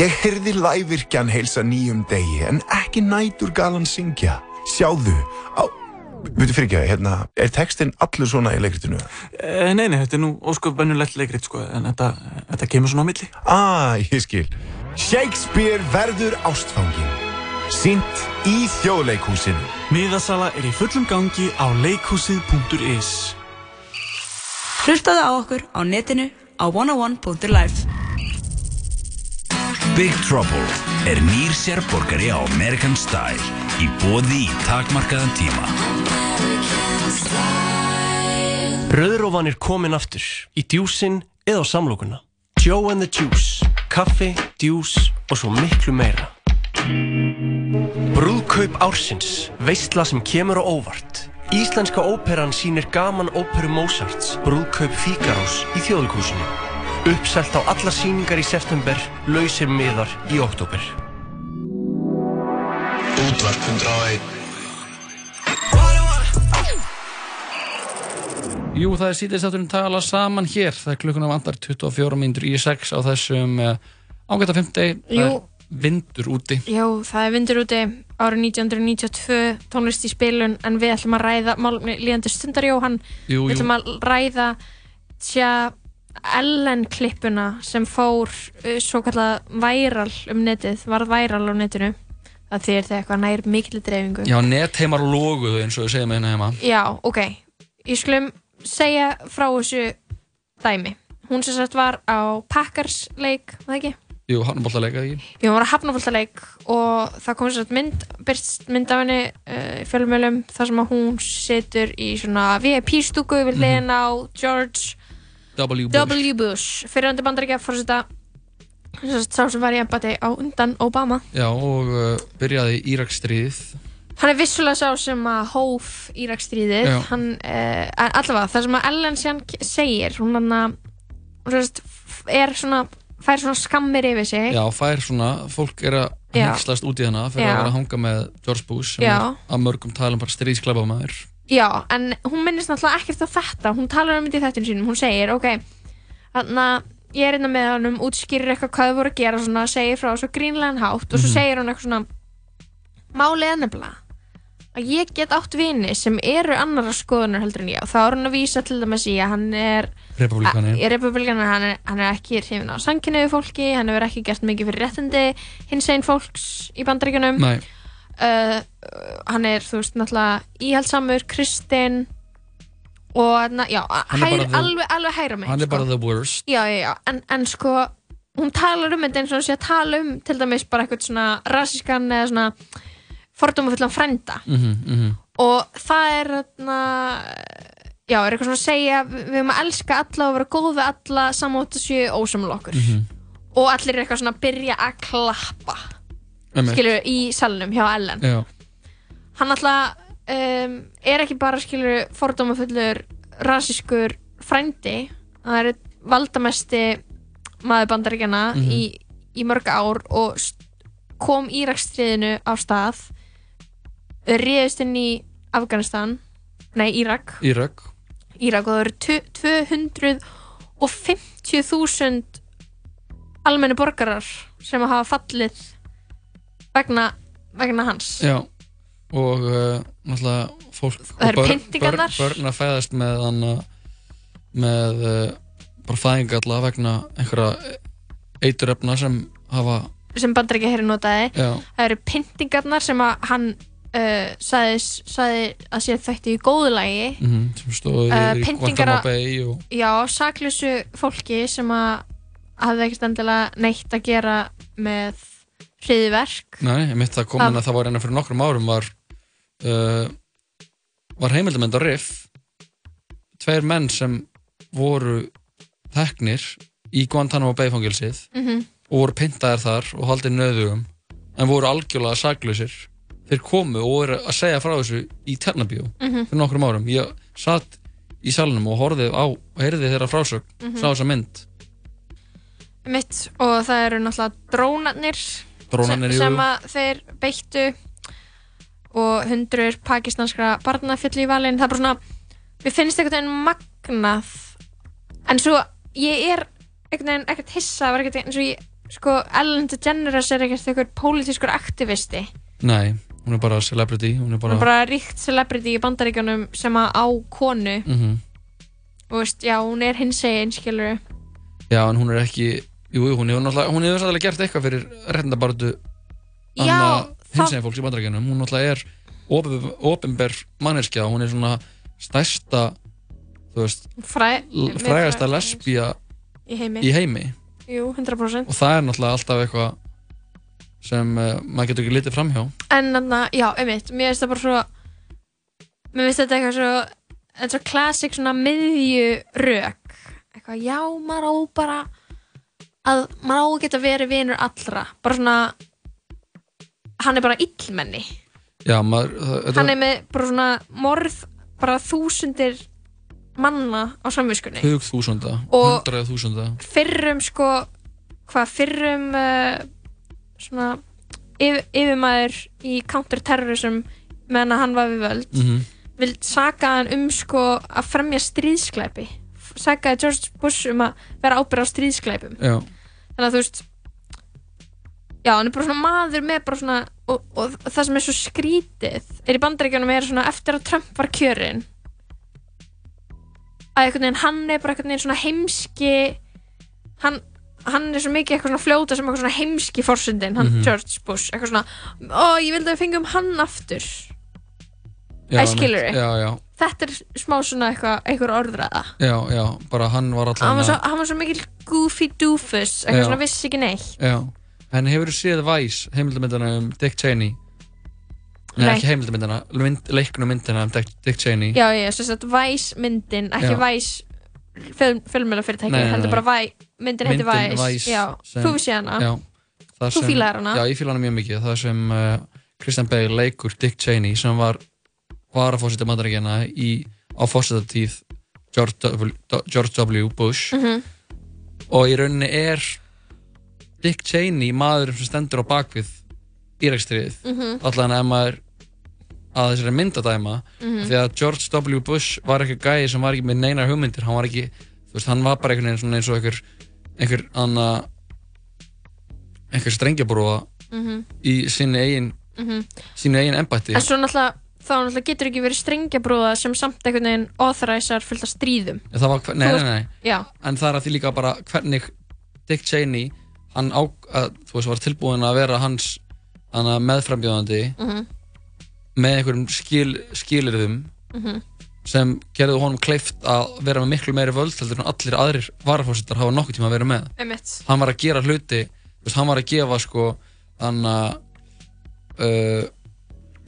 Ég heyrði lævirkjan heilsa nýjum degi en ekki nætur galan syngja. Sjáðu, á... Veitu fyrir ekki, hérna, er textin allur svona í leikritinu? Eh, Nei, nei, þetta er nú ósköp bennulegt leikrit sko, en þetta, þetta kemur svona á milli. Ah, ég skil. Shakespeare verður ástfangin. Sýnt í þjóðleikhúsinu. Miðasala er í fullum gangi á leikhúsið.is Hlustaðu á okkur á netinu á 101.life Big Trouble er nýr sérborgari á American Style í bóði í takmarkaðan tíma. Rauðrófan er komin aftur í djúsin eða á samlokuna. Joe and the Juice, kaffi, djús og svo miklu meira. Brúðkaup ársins, veistla sem kemur á óvart. Íslenska óperan sýnir gaman óperu Mozarts, Brúðkaup Fígarós í þjóðlíkúsinu. Uppselt á alla sýningar í september, lausir miðar í oktober. Útvarp 101 Jú, það er síðan státturinn tala saman hér. Það er klukkuna vandar 24 mínútur í 6 á þessum uh, ágæta 50. Það Jú. er vindur úti. Já, það er vindur úti árið 1992, tónlist í spilun en við ætlum að ræða málumni líðandi stundar Jóhann, Jú, við jú. ætlum að ræða tja Ellen klippuna sem fór uh, svo kallað væral um netið, varð væral á netinu það þýr þegar eitthvað nær mikil dreifingu Já, netheimar loguðu eins og við segjum hérna heima. Já, ok, ég skulum segja frá þessu dæmi hún sem sagt var á Packers leik, var það ekki? Jú, hann er bólt að leika því. Jú, hún var að hafnafóltaleik og það kom svo mynd, byrst mynd af henni uh, fjölmjölum þar sem að hún situr í svona VIP-stúku við Mhm. hliðina á George W. Bush. Bush fyrirhandi bandaríkja fórseta sá sem var í embati á undan Obama Já, og uh, byrjaði Íraksstríðið. hann er vissulega sá sem að hóf Íraksstríðið uh, allavega, það sem að Ellen k- segir hún er svona, fær svona skammir yfir sig Já, fær svona, fólk er að hengslast út í hana fyrir Já. að vera að hanga með George Bush sem Já. er að mörgum talum bara stríðsklefamæður. Já, en hún minnist náttúrulega ekkert á þetta hún talar um þetta í þettin sínum, hún segir ok, þannig að ég er einna með hann um útskýrir eitthvað hvað þau voru að gera svona, segir frá svo grínlegan hátt og svo Mhm. segir hún eitthvað svona málið er nefnilega að ég get átt vini sem eru annara skoðunar heldur en ég og þá er hún að vísa til dæmis í að hann er Republikani. í republikani, hann er, hann er ekki hrifin á sanginniðu fólki, hann hefur ekki gert mikið fyrir réttindi hins einn fólks í bandaríkjunum Nei. Uh, hann er, þú veist, náttúrulega íhaldsamur, kristinn og, na, já, er hægir, the- alveg, alveg hægra mig Hann er sko. bara the worst. já, já, já, en, en sko hún talar um þetta eins og sé að tala um til dæmis bara eitthvað svona rasískan eða svona fordómafullan frænda Mhm, mhm. og það er þarna já, er eitthvað svona að segja við erum að elska alla og vera góð við alla samótt að séu ósamlega okkur Mhm. og allir er eitthvað svona að byrja að klappa. Skilur í salnum hjá Ellen Já. hann alltaf um, er ekki bara skilur fordómafullur rasískur frændi það er valdamesti maður bandaríkjana Mhm. í, í mörg ár og kom Írakstriðinu á stað réðist inn í Afganistan nei Írak Írak. Írak og það eru tu- 250.000 almenni borgarar sem hafa fallið vegna, vegna hans Já. Og uh, náttúrulega fólk Það eru pyntingarnar. börn, að fæðast með hana, með uh, bara fæðingalla vegna einhverja eiturefna sem hafa sem bandaríkja herri notaði Já. það eru pyntingarnar sem að hann uh, sagði, sagði að sé þætti í góðulagi mm sem stóðu Uh, í Bay og já, saklausu fólki sem að hafði ekkert endilega neitt að gera með hriðverk Nei, mitt það komin að það var einna fyrir nokkrum árum var uh, var heimildamönd á Riff tveir menn sem voru teknir í Guantanamo Bay fangilsið Mhm. og voru pyntaðir þar og haldið nöðugum en voru algjörlega saklausir þeir komu og voru að segja frá þessu í Tjarnabíu Mhm. fyrir nokkrum árum ég satt í salnum og horfið á og heyrði þeirra frásögn Mhm. sá þessa mynd mitt og það eru náttúrulega Drónarnir, sem, sem að þeir beittu og hundrur pakistanskra barna fjalli í valin það er bara svona, mér finnst einhvern veginn magnað. En svo ég er einhvern veginn ekkert hissa ekkert eins og ég sko Ellen DeGeneres er ekkert einhver pólitískur aktivisti. Nei, hún er bara celebrity hún er hún bara, er bara ríkt celebrity í bandaríkjunum sem að á konu. Mhm. og veist, já, hún er hins eginn skilur Já, en hún er ekki Jú, jú, hún hefur náttúrulega Hún hefur náttúrulega gert eitthvað fyrir réttindabartu Já, Hins eginn fólks í bandarækjunum Hún náttúrulega er opin- opinber manneskja Hún er svona stærsta Þú veist Fræ, Frægasta lesbía í heimi, í heimi. Jú, 100% Og það er náttúrulega alltaf eitthvað Sem uh, maður getur ekki litið framhjá. En þannig, já, einmitt, mér finnst það bara svo Mér finnst þetta eitthvað svo Þetta er svo classic svona miðju rök. Eitthvað, já, maður á bara að maður á geta verið vinur allra. Bara svona hann er bara illmenni. Já, maður það- hann er með bara svona morð bara þúsundir manna á samviskunni. Hug þúsunda Hundrað þúsunda. fyrrum sko hvað fyrrum uh, svona yfir, yfirmaður í counter-terrorism meðan hann var við völd Mhm. vil saka hann um sko að fremja stríðsklæpi sakaði George Bush um að vera ábyrð á stríðsklæpum Já, þannig að þú veist já, hann er bara svona maður með bara svona og, og það sem er svo skrítið er í bandaríkjunum er svona eftir að Trump var kjörinn að einhvern veginn hann er bara einhvern veginn svona heimski hann, hann er svo mikið eitthvað svona fljóta sem eitthvað svona heimski forsundin, hann Mhm. George Bush eitthvað svona, ó ég vildi að við fengum hann aftur. Já Þetta er smá svona eitthvað, orðræða já, já Bara hann var hann var, alltaf svo, hann var svo mikil goofy doofus eitthvað Já. svona vissi ekki neitt Já, en hefur þú séð Vice, heimildamindana um Dick Cheney? Nei, Nei. ekki heimildamindana, mynd, leiknum myndina um Dick, Dick Cheney Já, já, sem sagt Vice myndin, ekki Nei, nei, heldur bara Vi, myndin Myndin Vice, já, þú vissi hana já, Þú fílaðir hana? Já, ég fíla hana mjög mikið Það sem uh, Christian Bale leikur Dick Cheney sem var varafósita mandaríkjana í á fósitatíð George, W- George W. Bush Mhm. og í rauninni er Dick Cheney maður sem stendur á bakvið Írakstriðið Mhm. allan ef maður að þessari myndadæma Mhm. því að George W. Bush var ekki gæði sem var ekki með neinar hugmyndir hann var ekki, þú veist, hann var bara einhvern eins og einhver einhver anna einhver strengjabrúa Mhm. í sinni eigin Mhm. sínu eigin embætti En svo náttúrulega, þá náttúrulega getur ekki verið strengjabrúða sem samt einhvern veginn authorizar fullt af stríðum það var, nei, nei, nei, Já, en það er að því líka bara hvernig Dick Cheney hann á, að, þú veist, var tilbúin að vera hans hana, meðframbjóðandi Mhm. með einhverjum skil, skilirðum Mhm. sem gerðu honum kleift að vera með miklu meiri völd heldur en allir aðrir varafórsettar hafa nokkuð tíma að vera með Einmitt. hann var að gera hluti þú veist, hann var að gefa sko hann að uh,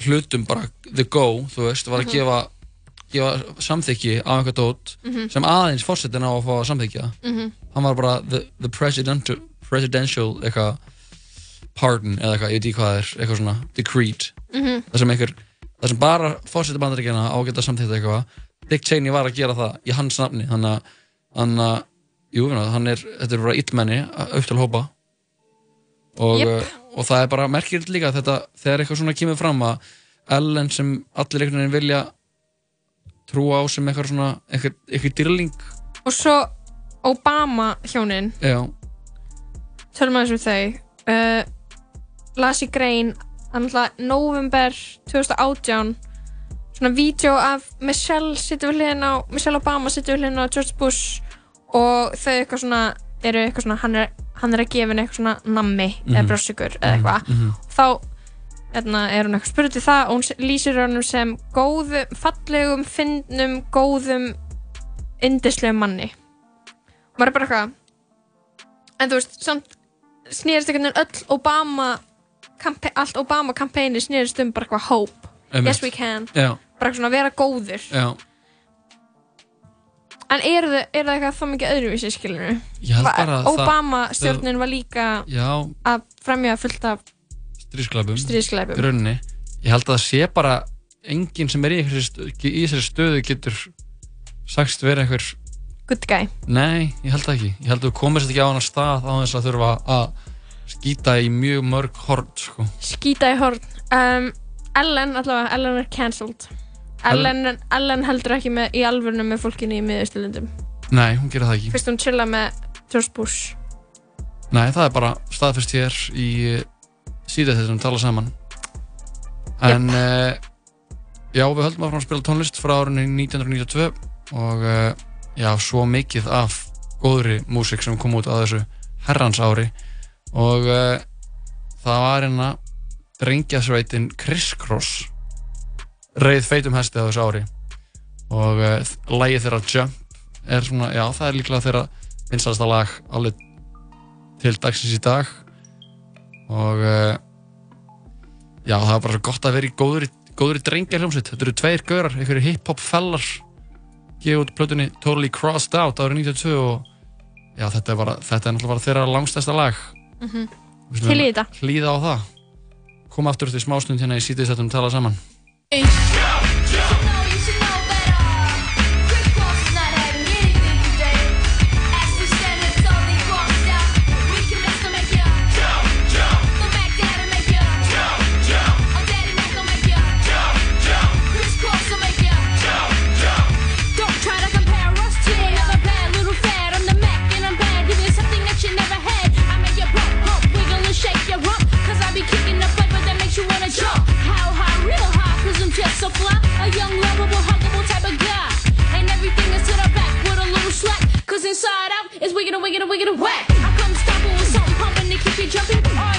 hlutum bara the go þú veist, var að Mhm. gefa gefa samþykki á einhver dót Mhm. sem aðeins fórsetin á að fá að samþykja Mhm. hann var bara the, the presidential, presidential eitthvað pardon eða eitthvað, ég veit ekki hvað er eitthvað svona decreed Mhm. það sem einhver það sem bara fórsetir bandaríkjana á að geta samþýtt eitthvað Dick Cheney var að gera það í hans nafni þannig að jú, hann er, þetta er bara illmenni upp til hópa og, Jep. Og það er bara merkilegt líka þetta þegar eitthvað svona kemur fram að Ellen sem allir einhvern veginn vilja trúa á sem eitthvað svona eitthvað, eitthvað dyrling og svo Obama hjónin. Tölum aðeins um þau. Uh, las í grein november 2018 svona vídeo af Michelle sittur við hliðin á Michelle Obama sittur við hliðin á George Bush og þau eitthvað svona eru eitthvað svona hann er, hann er að gefa henni eitthvað svona nammi mm -hmm. eða mhm. brjósugur eða mhm, eitthvað mm -hmm. þá hérna, er hún eitthvað spurt í það og hún lýsir hennum sem góðum, fallegum, finnum, góðum indislegum manni og maður er bara eitthvað en þú veist, samt snýðist einhvern veginn öll Obama allt Obama-kampæni snýðist um bara eitthvað hope, um yes it. we can Já. bara eitthvað svona að vera góður Já En er það, er það eitthvað þá mikið öðruvísi, skilur við? Obama stjórnin var líka já, að fremja fullt af stríðsklæpum, stríðsklæpum. grunni. Ég held að það sé bara enginn sem er í þessari stöðu getur sagst verið eitthvað Good guy. Nei, ég held ekki. Ég held að þú komist ekki á hann að stað á þess að þurfa að skýta í mjög mörg hórn, sko. Skýta í hórn. Um, Ellen, allavega, Ellen er cancelled. Ellen, Ellen heldur ekki með, í alvörnum með fólkinni í miðaustilundum. Nei, hún gera það ekki. Fyrst hún chilla með George Bush. Nei, það er bara staðfyrst hér í eh, síðan þessum tala saman. En yep. uh, eh, já, við höldum að frá að spila tónlist frá árunni 1992 og uh, já, svo mikið af góðri músik sem kom út að þessu herrans ári og uh, það var hérna drengjasveitin Criss Cross reið feitum hesti á þessu ári. Og eh, uh, lægið þeirra Jump er svona, já það er líklega þeirra vinsalasta lag alveg til dagsins í dag. Og uh, já það er bara svo gott að vera í góður, góður í drengjarljómsveit, þetta eru tveir gaurar einhverju hip-hop fellar gefið út plötunni Totally Crossed Out árið 92 og já þetta er bara þetta er náttúrulega þeirra langstæsta lag. Mm -hmm. til í þetta. hlýða á það. Koma aftur til smásnund hérna í sítiðstættum og tala saman. Hey. is wiggle and wiggle and wiggle and whack. I come stop with something pumping to keep you jumping.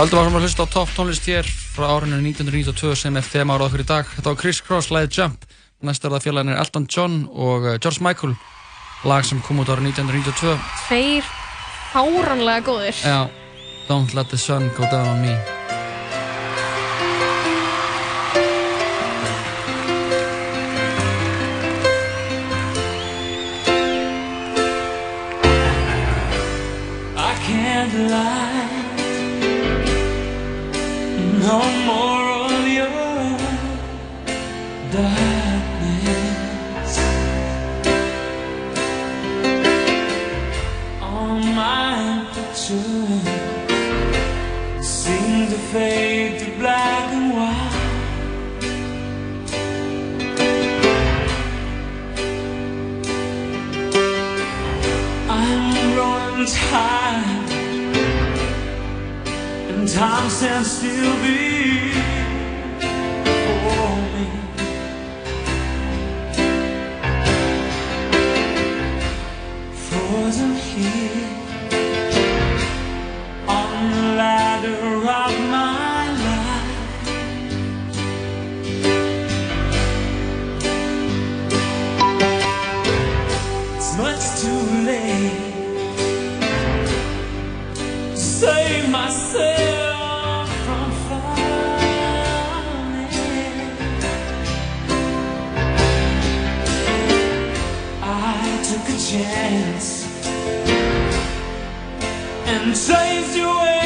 Haldum að hlusta á top tónlist hér frá árinu 1992 sem er þema ára okkur í dag. Þetta var Chris Cross, læðið Jump. Næsta er það félagin er Elton John og eh, George Michael, lag sem kom út ára 1992. Þeir fáranlega góðir. Já, Don't Let the Sun Go Down on Me. lie. No more of your darkness. All my pictures seem to fade to black and white. I'm growing tired, time stands still before me. Frozen here chance and chased you away.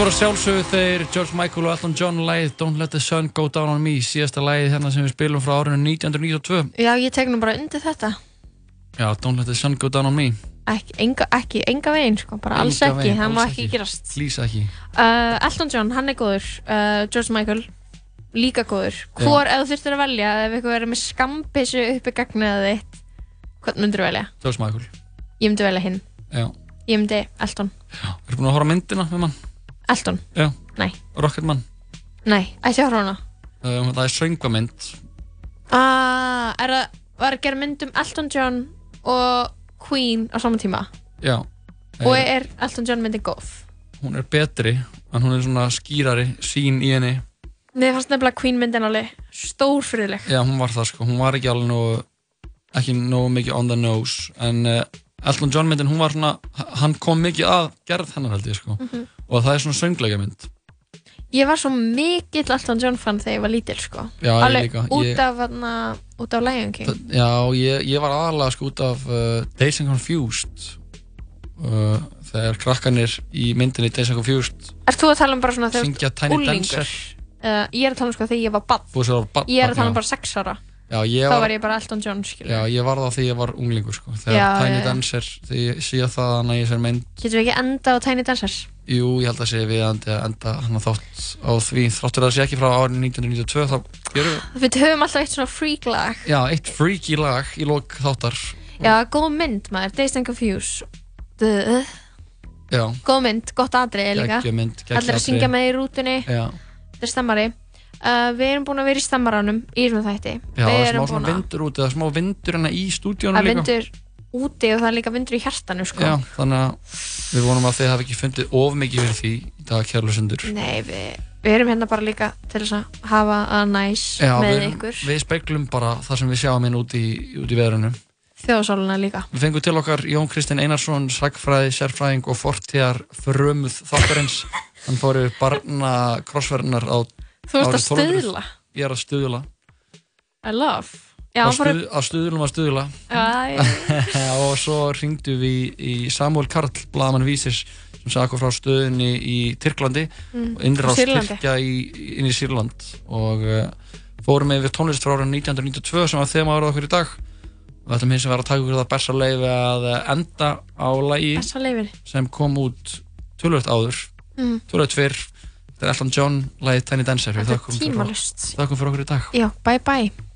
Þetta voru sjálfsögðu þeir George Michael og Elton John lægið Don't Let the Sun Go Down on Me síðasta lægið hérna sem við spilum frá árinu 1992 Já, ég tek nú bara undir þetta. Já, Don't Let the Sun Go Down on Me. Ekki, enga, ekki, enga veginn sko, bara alls Engan ekki, það má alls ekki gerast. Please ekki. Uh, Elton John, hann er góður. Uh, George Michael, líka góður. Hvor, ef þú þurftir að velja, ef eitthvað verið með skambissu uppi gagnið þitt hvern myndir þú velja? George Michael. Ég myndi velja hinn, Já. Ég myndi Elton. Við erum búin að horfa myndina með mann Elton, Já. Nei. Rocketman nei, ætti að horfa hana. Um, Það er söngvamynd. Ah, er það, var að gera mynd um Elton John og Queen á saman tíma? Já. Og Eh, er Elton John myndin góð? Hún er betri En hún er svona skýrari Sín í henni. Mér fannst nefnilega Queen myndin alveg stórfriðileg Já, hún var það sko. Hún var ekki alveg nógu Ekki nógu mikið on the nose En uh, Elton John myndin Hún var svona Hann kom mikið að gerð hennar held ég sko Mhm. Og það er svona söngleika mynd Ég var svo mikill Elton John fan þegar ég var lítil sko Já, ég Alveg líka. út Ég- af, hana, út af Lion King Já, ég, ég var aðalega sko út af uh, Days and Confused uh, Þegar krakkanir í myndinni Days and Confused Ert þú að tala um bara svona þegar Tiny unglingur? Dancer. Uh, ég er að tala um sko þegar ég var bann Þú bara Ég er að tala um bara 6 ára Já, Þá var, ég bara Elton John skilur já, ég var það því ég var unglingur sko. Þegar Já, Tiny. Dancer Þegar ég sé það hann að ég sér mynd Getum við ekki enda á Tiny Dancers? Jú, ég held að sé við andi að enda hann að þátt á því. Þráttur að það sé ekki frá árið 1992 Þá gerum við Við höfum alltaf eitt svona freak lag. Já, eitt freaky lag í lok þáttar. Já, góð mynd maður, Dazed and Confused. Duh. Já, Góð mynd, gott atriði líka. Allir að syngja með í rútunni. Já. Þetta er stemmari uh, Við erum búin að vera í stemmaranum í þessum þætti. Já, það er smá svona að vindur út eða smá vindur hérna í stúdíónu Það líka. vindur úti og það er líka vindur í hjartanu sko. Já, þannig að við vonum að þið hafi ekki fundið of mikið fyrir því í dag kærlusundur Nei, við, við erum hérna bara líka til þess að hafa að næs Já, með við, ykkur. við speglum bara það sem við sjáum inn út í, út í veðrunum Þjóðsáluna líka. Við fengum til okkar Jón Kristinn Einarsson, sagfræði, sérfræðing og fortíðar frömuð þáttarins. Hann fór yfir barna krossverðinar á Þú ert að árið 1200. stuðla. Ég er að stuðla. I love. Já, fór stuð, á stuðlum að stuðla. Já, og svo ringdu við í Samuel Karl, blaðmann vísis sem sagði okkur frá stöðinni í Tyrklandi Mm, og Sýrlandi. Tyrkja inn í Sýrland. Og uh, fórum við tónlist frá árið 1992 sem var þema árað okkur í dag. Og þetta með sem var að taka okkur það besta leiði að eh, enda á leifir sem kom út tölvöld áður. Mm. tölvöld fyrr þetta er Elton John, lagið Tiny Dancer Þetta er tímalaust. þökkum fyrir okkur í dag. Já, bye bye